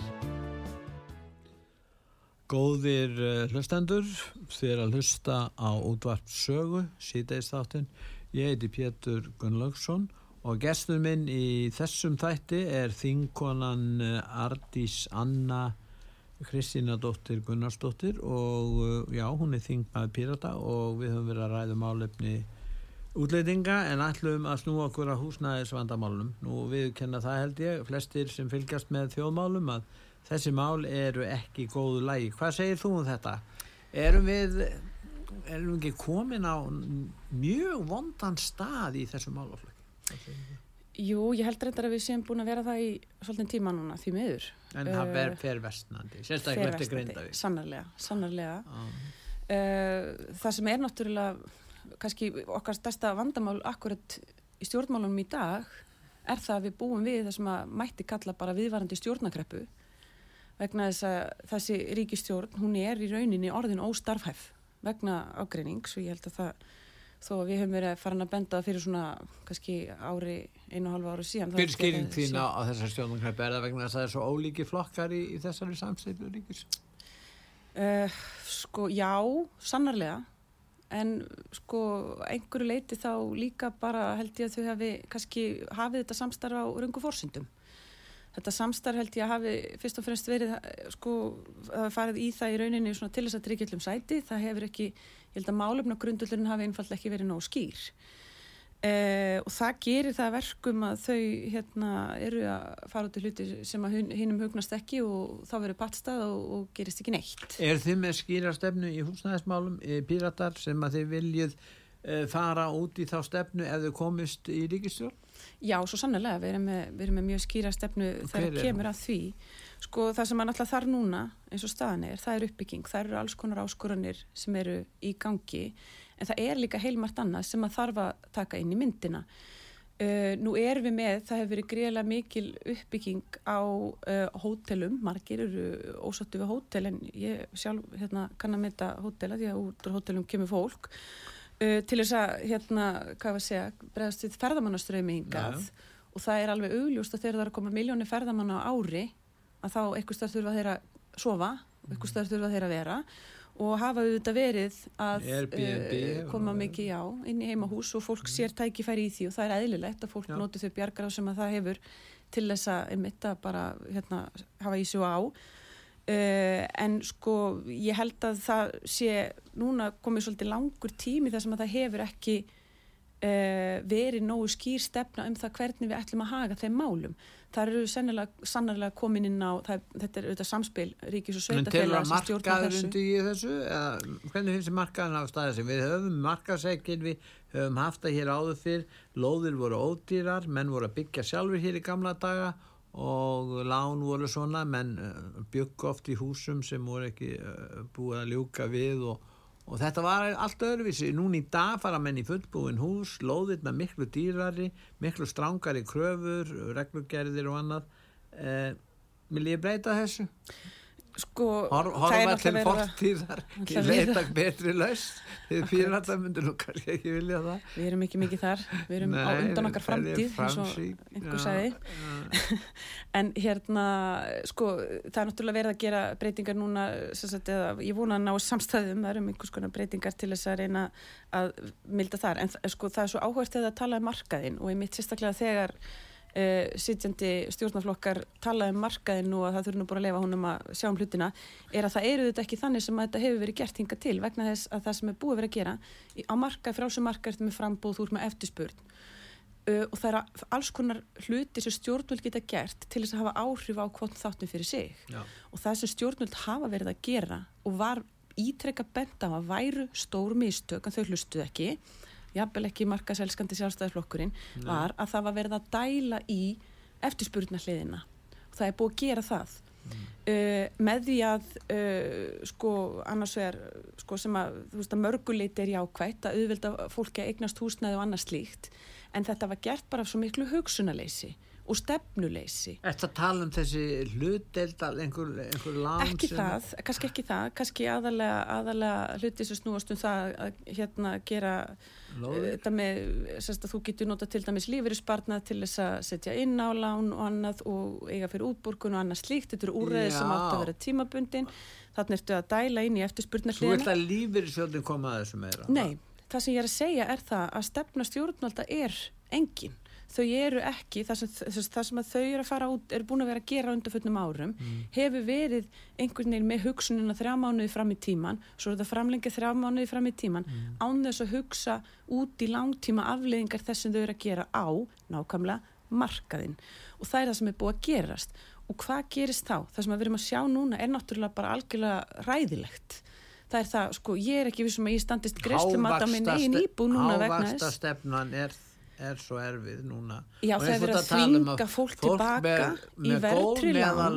Góðir uh, hlustendur, þér að hlusta á útvarpsögu, síðdeis þáttinn. Ég heiti Pétur Gunnlaugsson og gestur minn í þessum þætti er þingkonan uh, Ardís Anna Kristína dóttir Gunnarsdóttir og uh, já, hún er þingmaður Pírata og við höfum verið að ræða málefni útleitinga en ætlum að snú okkur að húsnæðis vandamálum. Nú við kenna það held ég, flestir sem fylgjast með þjóðmálum að þessi mál eru ekki góðu lægi. Hvað segir þú um þetta? Erum við, erum við ekki komin á mjög vondan stað í þessu málaflöki? Jú, ég held reyndar að við séum búin að vera það í svolítinn tíma núna, því miður. En það uh, fer vestnandi, sérstaklega eftir greindavík. Sannarlega, sannarlega. Ah. Uh, það sem er náttúrulega kannski okkar stærsta vandamál akkurat í stjórnmálunum í dag er það að við búum við það sem að mætti kalla bara viðvarandi stjórnakreppu vegna þess að þessi ríkistjórn, hún er í rauninni orðin óstarfhæf vegna ágreinings og ég held að það þó að við höfum verið farin að benda fyrir svona kannski ári, einu og halva ári síðan Fyrir skýring þín á, þessar stjórnakreppu er það vegna þess að það er svo ólíki flokkar í, í þessari samstæðu ríkis? Uh, sko, já, sannarlega. En sko einhverju leiti þá líka bara held ég að þau hafi kannski hafið þetta samstarf á rungu fórsýndum þetta samstarf held ég að hafi fyrst og fremst verið sko að farið í það í rauninni til þess að tryggjöldum sæti. Það hefur ekki, ég held að málefna grundullurinn hafi einfall ekki verið nóg skýr. Uh, og það gerir það verkum að þau hérna, eru að fara út í hluti sem að hinnum hugnast ekki og þá verður pattstað og, og gerist ekki neitt. Er þið með skýra stefnu í húsnæðismálum píratar sem að þið viljið fara út í þá stefnu ef þau komist í ríkistjórn? Já, svo sannlega, við erum með, við erum með mjög skýra stefnu þegar kemur að því. Sko það sem maður alltaf þarf núna eins og staðan er, það er uppbygging, það eru alls konar áskoranir sem eru í gangi. En það er líka heilmart annað sem að þarf að taka inn í myndina. Uh, nú erum við með, það hefur verið greiðlega mikil uppbygging á uh, hótelum, margir eru ósattu við hótel en ég sjálf hérna, kann að mynda hótela því að út á hótelum kemur fólk uh, til þess að, hérna, hvað var að segja, bregðast við ferðamannaströymi hingað. Og það er alveg augljóst að þegar það er að koma miljónir ferðamanna á ári að þá eitthvað starf þurfa þeirra að sofa, eitthvað starf þurfa þeirra að vera. Og hafa auðvitað verið að uh, koma mikið já, inn í heimahús og fólk mm. sér tækifæri í því. Og það er eðlilegt að fólk já. noti þau bjargar á sem að það hefur til þess að emitta bara hérna, hafa í sig á uh, en sko ég held að það sé núna komið svolítið langur tími þar sem að það hefur ekki uh, verið nógu skýr stefna um það hvernig við ætlum að haga þeim málum. Það eru sannarlega komin inn á það, þetta er auðvitað samspil ríkis og sveitafélag sem stjórnar þessu En til að markaður undir þessu? Eða, hvernig finnst þið markaðan á staðið sem við höfum? Markaðsækil við höfum haft það hér áður fyrr. Lóðir voru ódýrar, menn voru að byggja sjálfur hér í gamla daga og lán voru svona menn uh, bygg oft í húsum sem voru ekki uh, búið að ljúka við og og þetta var allt öðruvísi núni í dag fara menn í fullbúin hús lóðirna miklu dýrari miklu strángari kröfur reglugerðir og annað eh, vil ég breyta þessu? Sko Hor, horfa til fortíðar í leita betri laust þið fyrir að það myndur nú kannski ekki vilja það. Við erum ekki mikið þar. Við erum Nei, á undan okkar framtíð eins og [LAUGHS] en hérna sko það er náttúrulega verið að gera breytingar núna sagt, eða, ég vona að ná samstæðum. Það eru einhvers konar breytingar til þess að reyna að milda þar. En sko það er svo áhverst að tala um markaðin og ég mitt sérstaklega þegar Uh, sitjandi stjórnaflokkar tala um markaðinu og það þurfi nú bara að lefa honum að sjá um hlutina. Er að það eru þetta ekki þannig sem að þetta hefur verið gert hinga til vegna þess að það sem er búið að vera að gera á markað, frálsum markað með frambóð þú ert með eftirspurn. Uh, og það er alls konar hluti sem stjórnvöld geta gert til þess að hafa áhrif á hvort þáttum fyrir sig. Já. og það sem stjórnvöld hafa verið að gera og var ítrekka benda á að væru stór mistök en þau hlustuð ekki jafnvel ekki markaselskandi sjálfstæðisflokkurinn, var að það var verið að dæla í eftirspurnarliðina og það er búið að gera það. Mm. uh, með því að uh, sko annars vegar sko sem að, að mörguleiti er jákvægt að auðvelda fólki að eignast húsnæði og annað slíkt. En þetta var gert bara af svo miklu hugsunarleysi og stefnuleysi. Þetta tala um þessi hlutdelt einhver, einhver land ekki það, kannski ekki það kannski aðalega, aðalega hluti sem snúast um það að hérna gera þetta með sérst að þú getur nota til dæmis lífeyrisbarnað til þess að setja inn á lán og annað og eiga fyrir útborgun og annað slíkt, þetta eru úrreðir sem átt að vera tímabundin, þannig ertu að dæla inn í eftirspurnarliðina. Svo vil það lífeyrisjóðin koma að þessu meira? Nei, það sem ég er að segja er það að stefna stjórnvalda er engin þau eru ekki, það sem, það sem þau eru að fara út, eru búin að vera að gera undir fullnum árum, mm. hefur verið einhvern veginn með hugsununa þrjá mánuði fram í tíman, svo er það framlengið þrjá mánuði fram í tíman, mm. án þess að hugsa út í langtíma afleðingar þess sem þau eru að gera á, nákvæmlega markaðinn og það er það sem er búið að gerast og hvað gerist þá? Það sem við erum að sjá núna er náttúrulega bara algjörlega ræðilegt það er það, sko, ég er ekki vissum að ég standist greiðslumat á minn eigin íbú núna vegna þess. Hávaksta stefnan er er svo erfið núna. Já það er verið að um þvinga fólk tilbaka með, með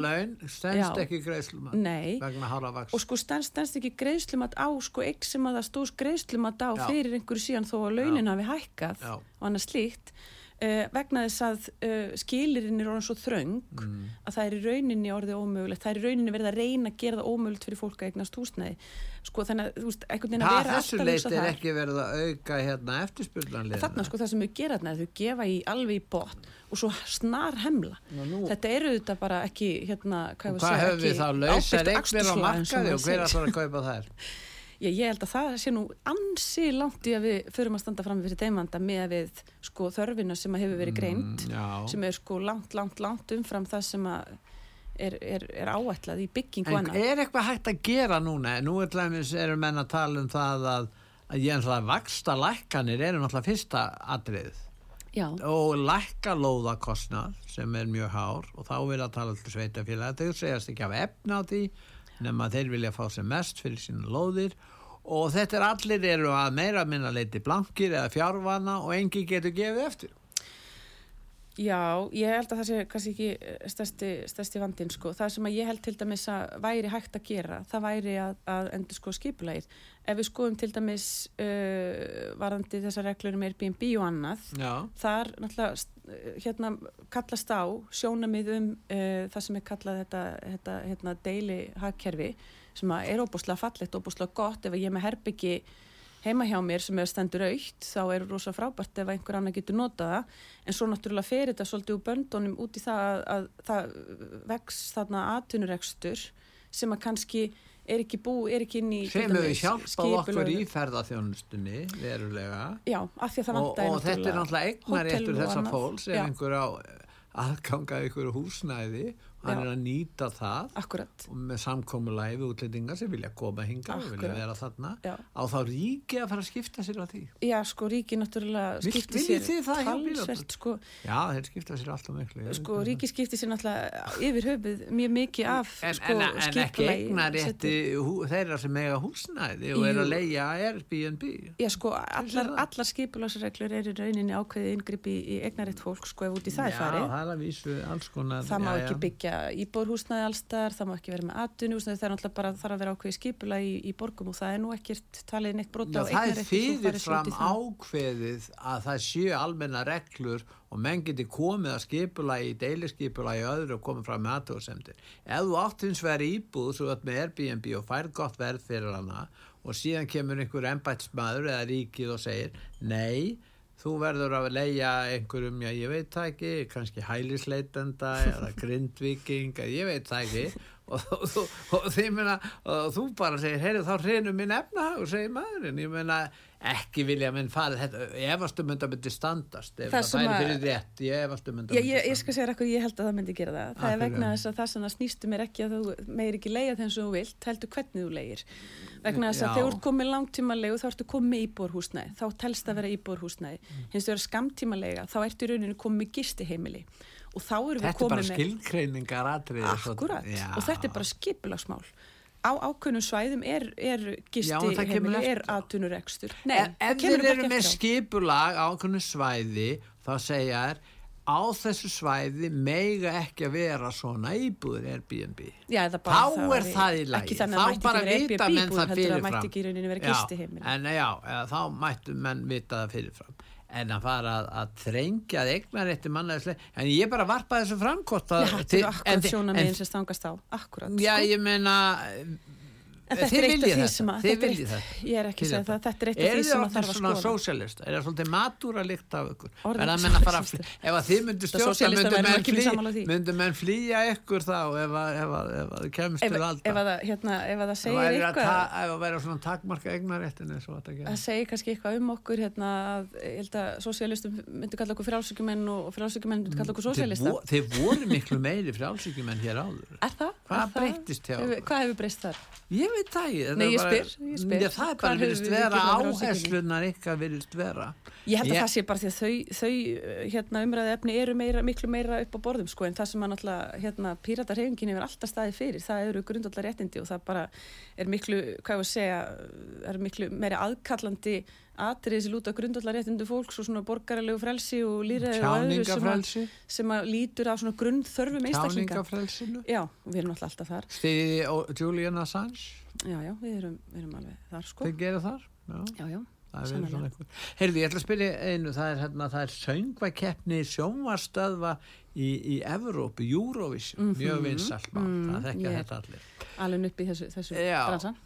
laun stennst ekki greiðslumat vegna hára vaks og sko stennst ekki greiðslumat á sko ekki sem að það stóðs greiðslumat á Já. fyrir einhverju síðan þó að launin hafi hækkað Já. og annað slíkt Uh, vegna þess að uh, skilirinn er orðin svo þröng mm. að það er í rauninni orðið ómögulegt, það er í rauninni verið að reyna að gera það ómögulegt fyrir fólk að eignast húsnæði. Sko þannig að þú veist, veginn að vera alltaf þessu leit er ekki verið að auka hérna eftirspurlanlega þannig sko það sem þau gera þarna, þau gefa í alveg í bot og svo snar hemla þetta eru þetta bara ekki hérna, hvað, hvað hefur við þá lausar eignir á markaði og hver að það að kaupa þær [LAUGHS] Já, ég held að það sé nú ansi langt í að við förum að standa fram fyrir teimanda með við sko þörfina sem að hefur verið greint mm, sem er sko langt, langt, langt umfram það sem að er, er, er áætlað í byggingu en er eitthvað hægt að gera núna? Nú er hlæmis, erum menn að tala um það að, að ég ennþá vaksta lækkanir eru náttúrulega fyrsta atrið Já. og lækka lóðakostnað sem er mjög hár og þá vil að tala til sveitafélag þau segjast ekki af efna á því nema þeir vilja fá sem mest fyrir sína lóðir og þetta er allir eru að meira minna leiti blankir eða fjárvana og engi getur gefið eftir Já, ég held að það sé kannski ekki eh, stærsti, stærsti vandin sko. Það sem ég held til dæmis að væri hægt að gera, það væri að, að endur sko skipulægir. Ef við skoðum til dæmis uh, varandi þessar reglur um Airbnb og annað, Já. þar náttúrulega hérna kallast á sjónamið um uh, það sem er kallað þetta, þetta hérna, deili hagkerfi sem er óbúslega fallegt, óbúslega gott. Ef ég með herbyggi heima hjá mér sem er stendur aukt þá er rosa frábært ef einhver annar getur notað það. En svo náttúrulega fer þetta svolítið úr böndunum út í það að, að það vex þarna atvinnuregstur sem að kannski er ekki bú, er ekki inn í sem hefur hjálpað okkur í ferðarþjónustunni verulega. Já, af því að það vantæði og, og þetta er náttúrulega eignar eftir þessa fólks ef einhver á aðgangað ykkur húsnæði hann er að nýta það Akkurat. með samkommulagi við útlendingar sem vilja koma hinga og vilja vera þarna Já. á þá ríki að fara að skipta sér á því? Já sko ríki náttúrulega skipti sér talsvert sko. Já þeir skipta sér alltaf miklu Sko ríki skipti sér náttúrulega yfir höfuð mjög mikið af en, sko en, en ekki egnar þeirra sem eiga húsnæði og er að leia Airbnb. Já sko allar, allar skipulagsreglur er í rauninni ákveðið yngripi í egnarétt fólk sko ef út í það er farið. Já það er að vísu alls konar Það má ekki byggja íbórhúsnaði allstar, það má ekki vera með atvinnúsnaði, það er náttúrulega bara þarf að vera ákveði skipula í, í borgum og það er nú ekkert talið neitt brota á eignarretti. Það er fyrir fram ákveðið að það séu almenna reglur og menn geti komið að skipula í deilisskipula í öðru og komið fram með aðtóðsendir. Ef þú átt hins veri íbúð svo að með Airbnb og fær gott verð fyrir hana og síðan kemur einhver ennbætsmaður eða ríkið og segir nei þú verður að leia einhverjum, já ég veit það ekki, kannski hælisleitenda eða [LAUGHS] grindviking, ég veit það ekki. Og, og, og, og þú bara segir, heyrðu þá hreinu minn efna og segir maðurinn, ég meina ekki vilja minn farið þetta, ég efast um þetta. Myndi standast, ef það, það færi fyrir rétt ég efast um þetta myndi standast. Ég skal segja eitthvað, ég held að það myndi gera það, það er vegna þess að það sem það snýstum er ekki að þú meir ekki leia þeim sem þú vilt, heldur hvernig þú leir vegna þess að þegar þú komið langtímalegu þá ertu komið íbórhúsnæði, þá telst að vera íbórhúsnæði, hins vegar skamtímalega þá ertu í rauninu komið gistiheimili. Og þá eru við komið með Þetta er bara skilkreiningar aðrið Akkurat, og þetta er bara skipulagsmál á ákveðnum svæðum er, er gisti það eftir er Nei, En það ef kemur þeir ekki eru með skipulag á einhvern svæði þá segja þær á þessu svæði meiga ekki að vera svona íbúður Airbnb. Já, þá er væri- það í lagi. þá það bara vita menn það það fyrirfram. Já, en já, eða, þá mættu menn vita það fyrirfram en að fara að, að þrengja að eignar eftir mannaðislega en ég bara varpa þessu framkort Já, þetta eru akkurat sjónamiðin sem stangast á Akkurat, já, sko. ég meina þetta þið er eitt af því þetta, sem að þið þetta er eitt- þetta. Ég er ekki að segja það, þetta er eitt af Er því þið sem að orðin þarf að svona skoða sósialist? Er það svolítið matúra líkt af ykkur? Orðin Er það flý- Ef að þið myndu Þetta stjórna, myndu menn, flý, myndu menn flýja ykkur þá ef að, ef að, ef að þið kemst Ef, til ef, valda? að, það- hérna, ef að það Ef segir ta- ef að væri svona takmarka eignaréttinu svo að það það gerir. segir kannski eitthvað um okkur hérna, að, ég held að sósialistum myndi kalla okkur frálsökjumenn og frálsökjumenn myndi kalla okkur Þið sósialista Þið voru miklu meiri frjálsíkjumenn hér áður. Er það? Hvað Er það? breyttist hjá? Hvað hefur breyst þar? Ég veit það ekki. þetta Nei, er ég spyr, ég spyr. Já, það er bara við vera áherslunar ykkar virðist vera. Ég held að Ég- það sé bara því að þau, þau uh, hérna, umræði efni eru meira, miklu meira upp á borðum sko, en það sem að náttúrulega hérna, píratarhefingin hefur alltaf staðið fyrir, það eru grundallar réttindi og það bara er miklu, hvað ég var að segja, er miklu meira aðkallandi atrið sem lúta grundallar réttindi fólks og svona borgaralegu frelsi og lýræði og öðru sem að, sem að lítur af svona grunnþörfum einstaklinga. Tjáningafrelsinu. Já, við erum alltaf þar. Stiði Julian Assange. Já, já, við erum, við erum alveg þar sko. Þið gerir þar? Já. Já, já. Er einhver. Heyrðu, ég ætla að spyrja einu, það er, hérna, það er söngvakeppni sjónvarstöðva í, í Evrópu, Eurovision, Mhm. mjög vinsalt mál, Mm, það þekkja þetta allir. Alveg upp í þessu, þessu bransan.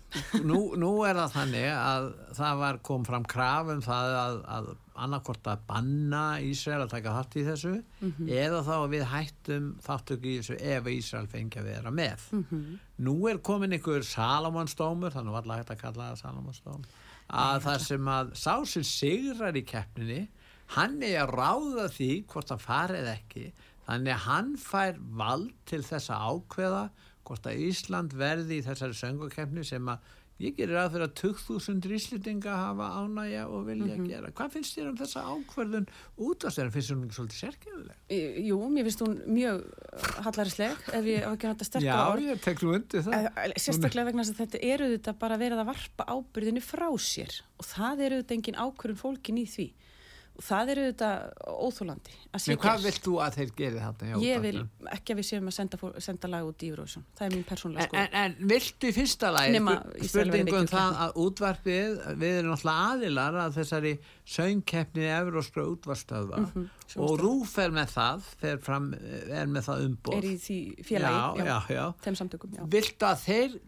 Nú, nú er það þannig að það var kom fram krafum það að, að annarkort að banna Ísrael að taka þátt í þessu eða þá að við hættum þáttöku í þessu ef Ísrael fengi að vera með. Mhm. Nú er komin einhver Salomonsdómur, þannig var alltaf hægt að kalla það Salomonsdóm, að það sem að sá sem sigrar í keppninni, hann er að ráða því hvort það farið ekki, þannig að hann fær vald til þess að ákveða hvort að Ísland verði í þessari söngukeppni sem að ég gerir að fyrir að 2000 íslendinga hafa ánægja og vilja gera. Hvað finnst þér um þessa ákverðun útvarsverðin? Finnst þér hún svolítið sérkjöfuleg? Jú, mér finnst hún mjög uh, hallarisleg ef ég á ekki að nota sterkar Já, orð. ég tek nú undir það. Sérstaklega vegna þess að þetta eru þetta bara verið að varpa ábyrðinni frá sér og það eru þetta engin ákvörðun fólkin í því það eru þetta sé En hvað vilt þú að þeir þarna? hjá Ég vil ekki að við séum að senda, senda lag út í Eurovision. Það er mín persónlega En, sko. en, en viltu í fyrsta lagi Nema spu- Ísrael verði spurningu um það að útvarpið, við erum náttúrulega aðilar að þessari söngkeppni Evróskra útvarstöðva Mhm, og Rúf er með það, fer fram, er með það umboð. Er í því félagi, já, já, þeim samtökum, já. Viltu að þeir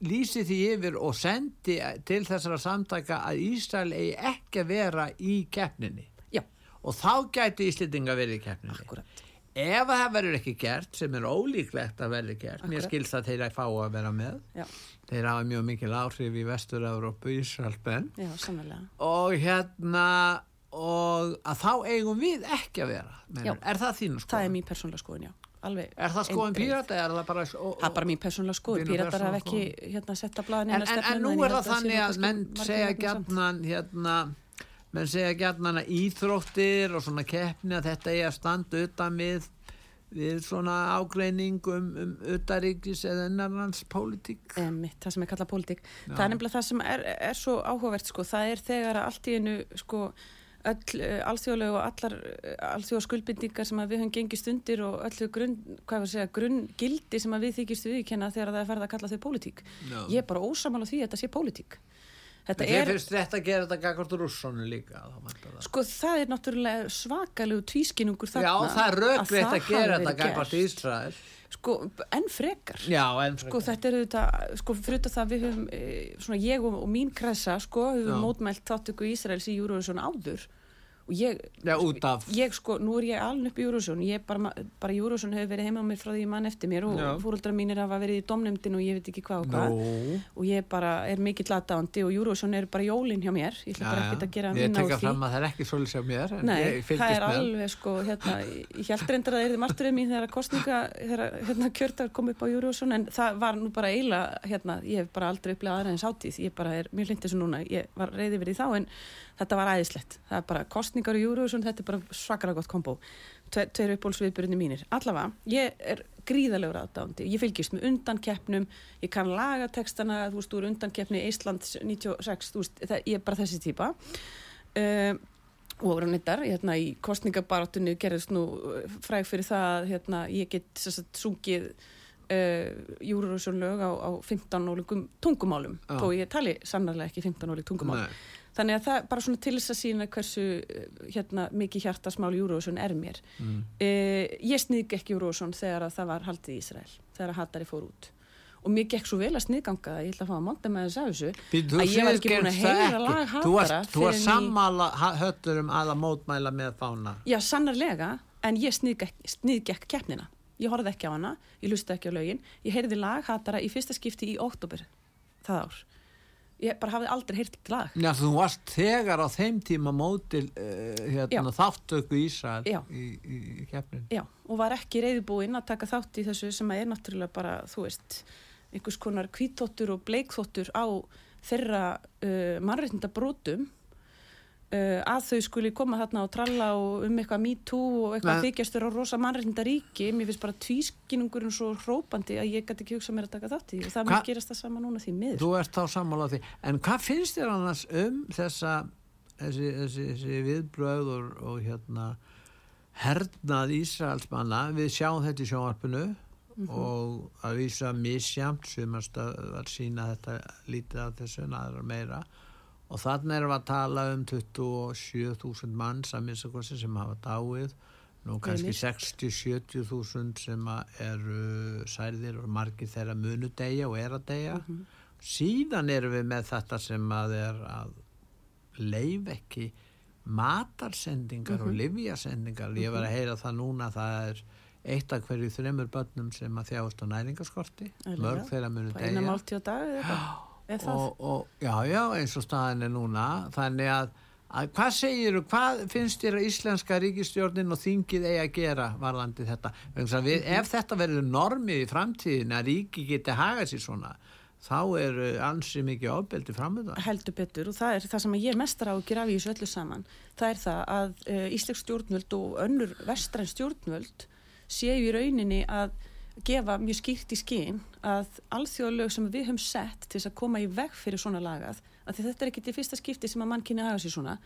lýsi því yfir og sendi til þessara samtaka að Ísrael eigi ekki að vera í keppninni og þá gæti Íslendinga verið í keppninni. akkurat. Ef að það verður ekki gert, sem er ólíklegt að verður gert, mér Akkurat. skilst að þeir að fá að vera með, Já, þeir hafa mjög mikil áhrif í Vestur-Európu, Ísraelsbenn já, sannlega. og hérna, og að þá eigum við ekki að vera. Menur. Er það þínu skoðun? Það er mín persónlega skoðun, já. Alveg. Er það skoðun eindregið. pírata það bara... Og, Það er bara mín persónlega skoðun. Þínu Píratar persónulega ekki hérna setta blaðin en, en, en nú er það þannig að menn segja gætnan hérna menn segja gætnan að íþróttir og svona keppni að þetta er að standa utan við við svona ágreining um, um utaríkis eða innarlands pólitík Mitt, það sem er kallað pólitík. Já. Það er nefnilega það sem er, er svo áhugavert sko. Það er þegar að allt í einu sko öll uh, alþjóðlega og allar uh, alþjóða skuldbindingar sem við höfum gengist undir og öllu grunn, segja, grunn gildi sem við þykist viðkenna þegar það er farið að kalla þau pólitík. Já. Ég er bara ósamála því að þetta sé pólitík. Þetta Þér er, finnst rétt að gera þetta gagvart rússonu líka það. sko það er náttúrulega svakalegu tvískinungur þarna. Já, það er röggrétt að, það gera þetta gert. Ísrael Sko, enn frekar. Já, en Sko þetta eru þetta, sko fyrir þetta það við höfum, e, svona ég og, og mín kressa, sko, höfum Já. mótmælt þáttöku Ísraels í Eurovision áður ég, Já, út af. ég sko, nú er ég aln upp í ég bara, bara Eurovision hefur verið heima á mér frá því ég mann eftir mér og fóröldra mínir hafa verið í domnefndin og ég veit ekki hvað og hvað. Nú, og ég bara er mikill aðdáandi og Eurovision er bara jólin hjá mér, ég ætla bara ekkert að gera ég minna tekka úr því. fram að það er ekki svolítið sem mér Nei, ég það er alveg sko, hérna, ég held reyndar að það erði marturinn mín þegar kostninga, þegar hérna, kjörtar kom upp á Eurovision, en það var nú bara eiginlega, hérna, ég hef bara aldrei upplegað aðra en sátíð, ég bara er mjög lindið svo núna, ég var reyði verið þá, en þetta var æðislegt, það er bara kostningar í Eurovision, þetta er bara svakara gott kombo, Tve, tveir uppbólsviðbyrjunni mínir. Allavega, ég er gríðalegur aðdándi. Ég fylgist með undankeppnum, ég kann laga textana, þú veist, úr undankeppni Íslands 96, þú veist, það, ég er bara þessi típa. Uh, og voru nýttar, hérna í kostningabarátunni gerðist nú fræg fyrir það hérna, ég get sagt, sungið uh, Júruvísson lög á, á 15 ólíkum tungumálum, Já. þó ég tali sannarlega ekki 15 ólík tungumál. Nei. Þannig að það bara svona til þess að sína hversu eh, hérna, mikið hjartasmál Júruvísson er mér. Mm. Uh, ég sniðg ekki Júruvísson þegar að það var haldið í Ísrael, þegar að Hattari fór út. Og mér gekk svo vel að sniðganga ég ætla að fá að monta með þess að þessu, að ég var ekki búin að heyra lag Hattara þú í- sammála ha- höttur um að að mótmæla með fána. Já, sannarlega, en ég sniðgekk, keppnina. Ég horfði ekki á hana, ég lusti ekki á lögin. Ég heyrði lag Hattara í fyrsta skipti í óttúber það ár. Ég bara hafði aldrei heyrt ekki lag. Já, þú varst þegar á þeim tíma mótil uh, hérna, Já. þáttöku Ísrael Já. í, í, í keppnin. Já, og var ekki reyðbúinn að taka þátt í þessu sem er náttúrulega bara, þú veist, einhvers konar kvítóttur og bleikþóttur á þeirra uh, mannreitnda brotum uh, að þau skuli koma þarna og tralla og um eitthvað me too og eitthvað þykjastur á rosa mannreitnda ríki. Mér finnst bara tvískinnungurinn svo hrópandi að ég gæti ekki hugsað mér að taka þátt í og það mér gerast það sama núna því miður. Þú ert þá sammála á því. En hvað finnst þér annars um þessa, þessi, þessi, þessi viðbröð og, og hérna hernað Ísraelsmanna við sjáum þetta í sjónvarpinu og að vísa misjamt sumast að sína þetta lítið af þessu en aðra meira og þannig erum við að tala um 27.000 manns að minnst að sem hafa dáið. Nú kannski Einmitt. 60-70 þúsund sem að eru særðir og margir þeirra munu deyja og er að deyja. Síðan erum við með þetta sem að er að leif ekki matarsendingar og livjasendingar ég var að heyra það núna það er eitt af hverju þreymur börnum sem að þjáast á næringaskorti mörg þeirra munu Og, og, já, já, eins og staðin er núna. Þannig að, að hvað segir hvað finnst þér að íslenska ríkistjórnin og þingið eigi að gera varðandi þetta? Vegna þess að við, ef þetta verður normið í framtíðin að ríki geti hagað sér svona þá er ansi mikið ofbeldi framöndan heldur betur og það er það sem ég mestar á að gera af í þessu öllu saman. Það er það að uh, Ísleik stjórnvöld og önnur vestræn stjórnvöld séu í rauninni að gefa mjög skýrt í skinn að alþjóðalög sem við höfum sett til þess að koma í veg fyrir svona lagað að þetta er ekki til fyrsta skipti sem að mann kynni að hafa sér svona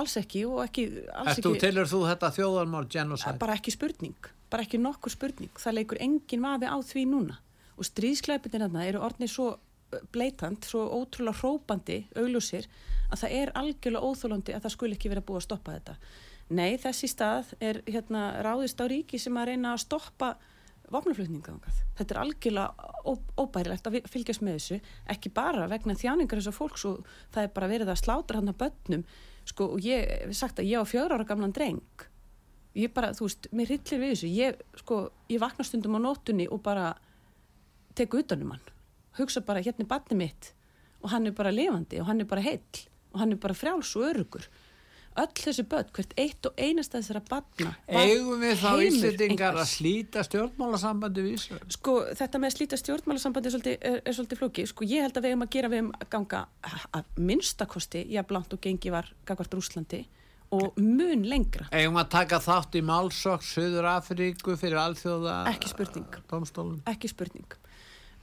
alls ekki og ekki alls Ertu ekki, tilur þú þetta þjóðarmál genocide? bara ekki spurning bara ekki nokkur spurning, það leikur engin vafi á því núna. Og stríðsklæpinir þarna eru orðnið svo bleitant, svo ótrúlega hrópandi augljósir að það er algjörlega óþólandi að það skul ekki vera búið að stoppa þetta. Nei, þessi stað er hérna ráðist á ríki sem að reyna að stoppa vopnaflutninga þetta er algjörlega óbærilegt að fylgjast með þessu, ekki bara vegna þjáningar þessar fólks og það er bara verið að slátra hann að börnum. Sko, og ég hef sagt að ég á fjör ára gamlan dreng. Ég bara, þú veist, mér hryllir við þessu. Ég, sko, ég vakna stundum á nótunni og bara tek utanum hann. Hugsa bara, hérna er batni mitt og hann er bara lifandi og hann er bara heill og hann er bara frjáls og örugur öll þessi börn, hvert eitt og einasta þessara batna Eigum við þá Íslendingar að slíta stjórnmálasambandi við Ísrael? sko, þetta með að slíta stjórnmálasambandi er svolítið, er, er svolítið flóki, sko, ég held að við hefum að gera við hefum að ganga að minnstakosti jafn langt og gengi var gagvart Rúslandi og mun lengra. Eigum að taka þátt í málsokk Suður Afríku fyrir alþjóða Ekki spurning. Ekki spurning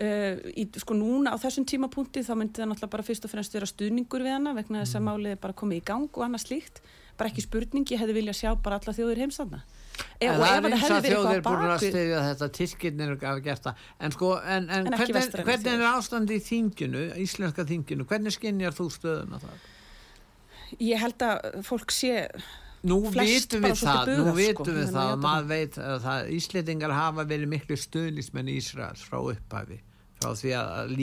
uh, í, sko núna á þessum tímapunkti þá myndi það náttúrulega bara fyrst og fremst vera stuðningur við hana vegna þess að málið er bara komið í gang og annað slíkt, bara ekki spurning ég hefði viljað sjá bara alla þjóðir heimstanda e, En það er eins að eitthvað búin að stiðja þetta Tyrkirnir hafa gert það. En sko, en, en, En hvernig, hvernig er ástandi í þinginu Íslenska þinginu, hvernig skinjar þú stöðuna það? ég held að fólk sé Nú vitum við það, bugað, nú sko, vitum við þannig að það, játa maður veit að það, Íslendingar hafa verið miklu stuðnismenn Ísraels frá upphafi, frá því að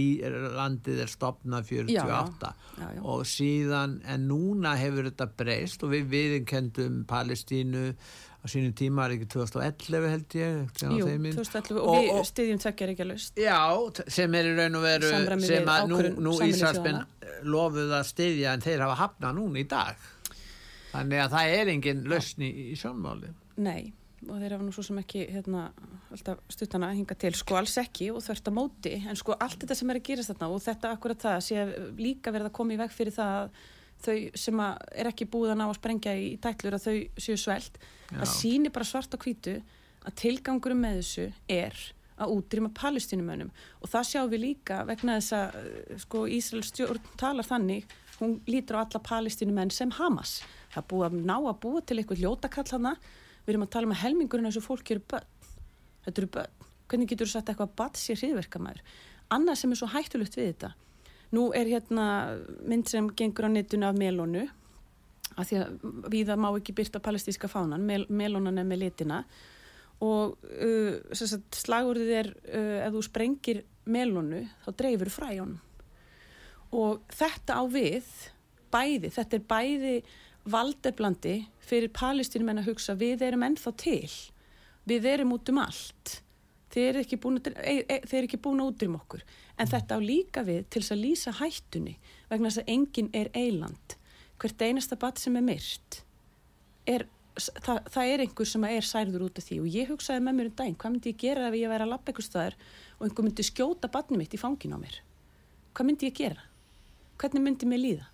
landið er stopnað 48 Já, já. og síðan, en núna hefur þetta breyst og við viðinkendum Palestínu á sínum tíma er ekki 2011 held ég, jú, tímann á þeim 2011 og, Og- við og- styðjum tvekja ekki að laust Já, sem er í raun og veru Samræmi sem við að nú, nú Ísraelsmenn lofuð að styðja en þeir hafa hafnað núna í dag þannig að það er engin lausni í, í sjónmáli. Nei, og þeir hafa nú svo sem ekki hérna, alltaf stuttana að hinga til. Sko alls ekki og þvert á móti. En sko allt þetta sem er að gerast þarna og þetta akkurat það sé líka verið að koma í veg fyrir það að þau sem að er ekki búið að ná að sprengja í dætlur að þau séu svelt. Það sýnir bara svart á hvítu að tilgangurum með þessu er að útrýma palestínumönnum og það sjáum við líka vegna þess að uh, sko, Ísraels stjórn talar þannig hún lítur á alla palestínumenn sem Hamas. Það búið að ná að búa til eitthvað ljótakall hana við erum að tala um að helmingurinn þessu fólki eru börn. Þetta eru börn, hvernig getur þú sagt eitthvað að bad sér hriðverkamæður annað sem er svo hættulugt við þetta. Nú er hérna mynd sem gengur á netuna af melónu að því að viða má ekki byrta palestíska fánan, Mel, melónan er með litina. Og uh, slagurðið er uh, ef þú sprengir melónu þá dreifur fræjón og þetta á við bæði, þetta er bæði valdeflandi fyrir palestínum en að hugsa við erum ennþá til. Við erum út um allt. Þeir eru ekki búin er búin að útrým okkur. En þetta á líka við til þess að lýsa hættunni vegna þess að enginn er eiland hvert einasta bat sem er myrt er það, það er einhver sem er særður út af því. Og ég hugsaði með mér um daginn, hvað myndi ég gera ef ég væri að lappa eitthvað staðar og einhver myndi skjóta batni mitt í fangin á mér? Hvað myndi ég gera? Hvernig myndi mér líða?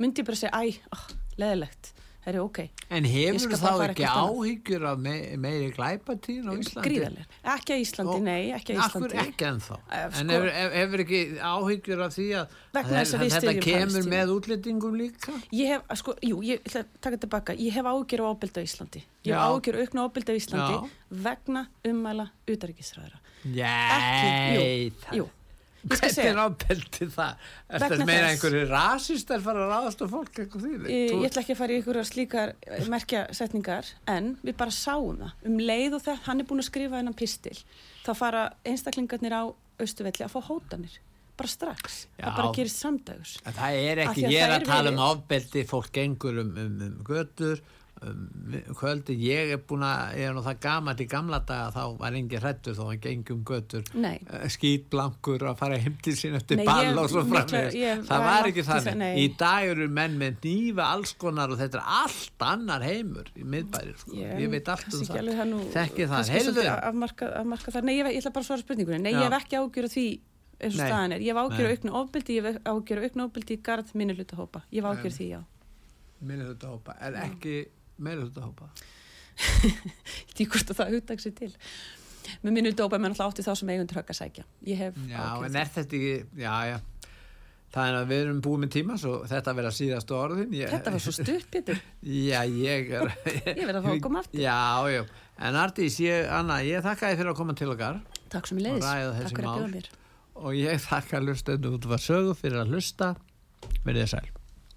myndi ég bara segja, æ, oh, leðilegt það er ok. En hefur þá ekki áhyggjur af me meiri glæpatíðin á Íslandi? Gríðarlega, ekki á Íslandi, og, nei, ekki á Íslandi. Akkur ekki ennþá, uh, sko, en hefur, hefur ekki áhyggjur af því að, að, að þetta kemur með útlendingum líka? Ég hef, sko, jú, ég ætla að taka tilbaka, ég hef áhyggjur á ábylda Íslandi. Ég hef áhyggjur aukna ábylda Íslandi Já. vegna umæla utaríkisræðara. Jæ, það. Hvernig er ábeldi það? Er þetta meira einhverju rasist er fara að ráðast á fólk eitthvað því? Ég, ég ætla ekki að fara í einhverjar slíkar eh, merkjasetningar en við bara sáum það. Um leið og það, hann er búin að skrifa hennan pistil þá fara einstaklingarnir á austuvelli að fá hótanir bara strax, Já, það bara gerist samdags Það er ekki, ég er að tala um ábeldi fólk gengur um, um, um götur kvöldi, ég er búin að ég er nú það gaman í gamla daga þá var engin hrettur þó að gengum götur. Eh, skýtblankur að fara heimtið sín eftir nei, ball ég, og svo framvegis. það var ekki þannig, í dag eru menn með nýfa alls konar og þetta er allt annar heimur í miðbæri sko. ég, ég veit allt um það. þekki það, heyrðu. það, nei ég, ég ætla bara að svara spurningunni. Nei Já. ég hef ekki ágjörð því eins og staðan er. Ég hef ágjörð auknu ofbildi ég hef ágjörð auknu ofbildi í garð minni hlutahópa ég hef ágjörð því já. Minni hlutahópa, en ekki meira þetta hópa [LAUGHS] Því hvort það hugdags er til. Með minu dópa með náttúrulega átti þá sem eigundur högg að sækja. Já, en er þetta ekki já, já. Það er að við erum búið með tíma þetta verða síðast orðin. Ég, Þetta var svo stutt, Pítur [LAUGHS] Já, ég er [LAUGHS] Ég verða að fá að koma aftur. Já, já, en Artís, ég, Anna, ég þakka þið fyrir að koma til okkar Takk sem ég leiðis, takk fyrir að bjóða mér. Og ég þakka hlustendu út var sögu fyrir að hlusta. Verðið sæl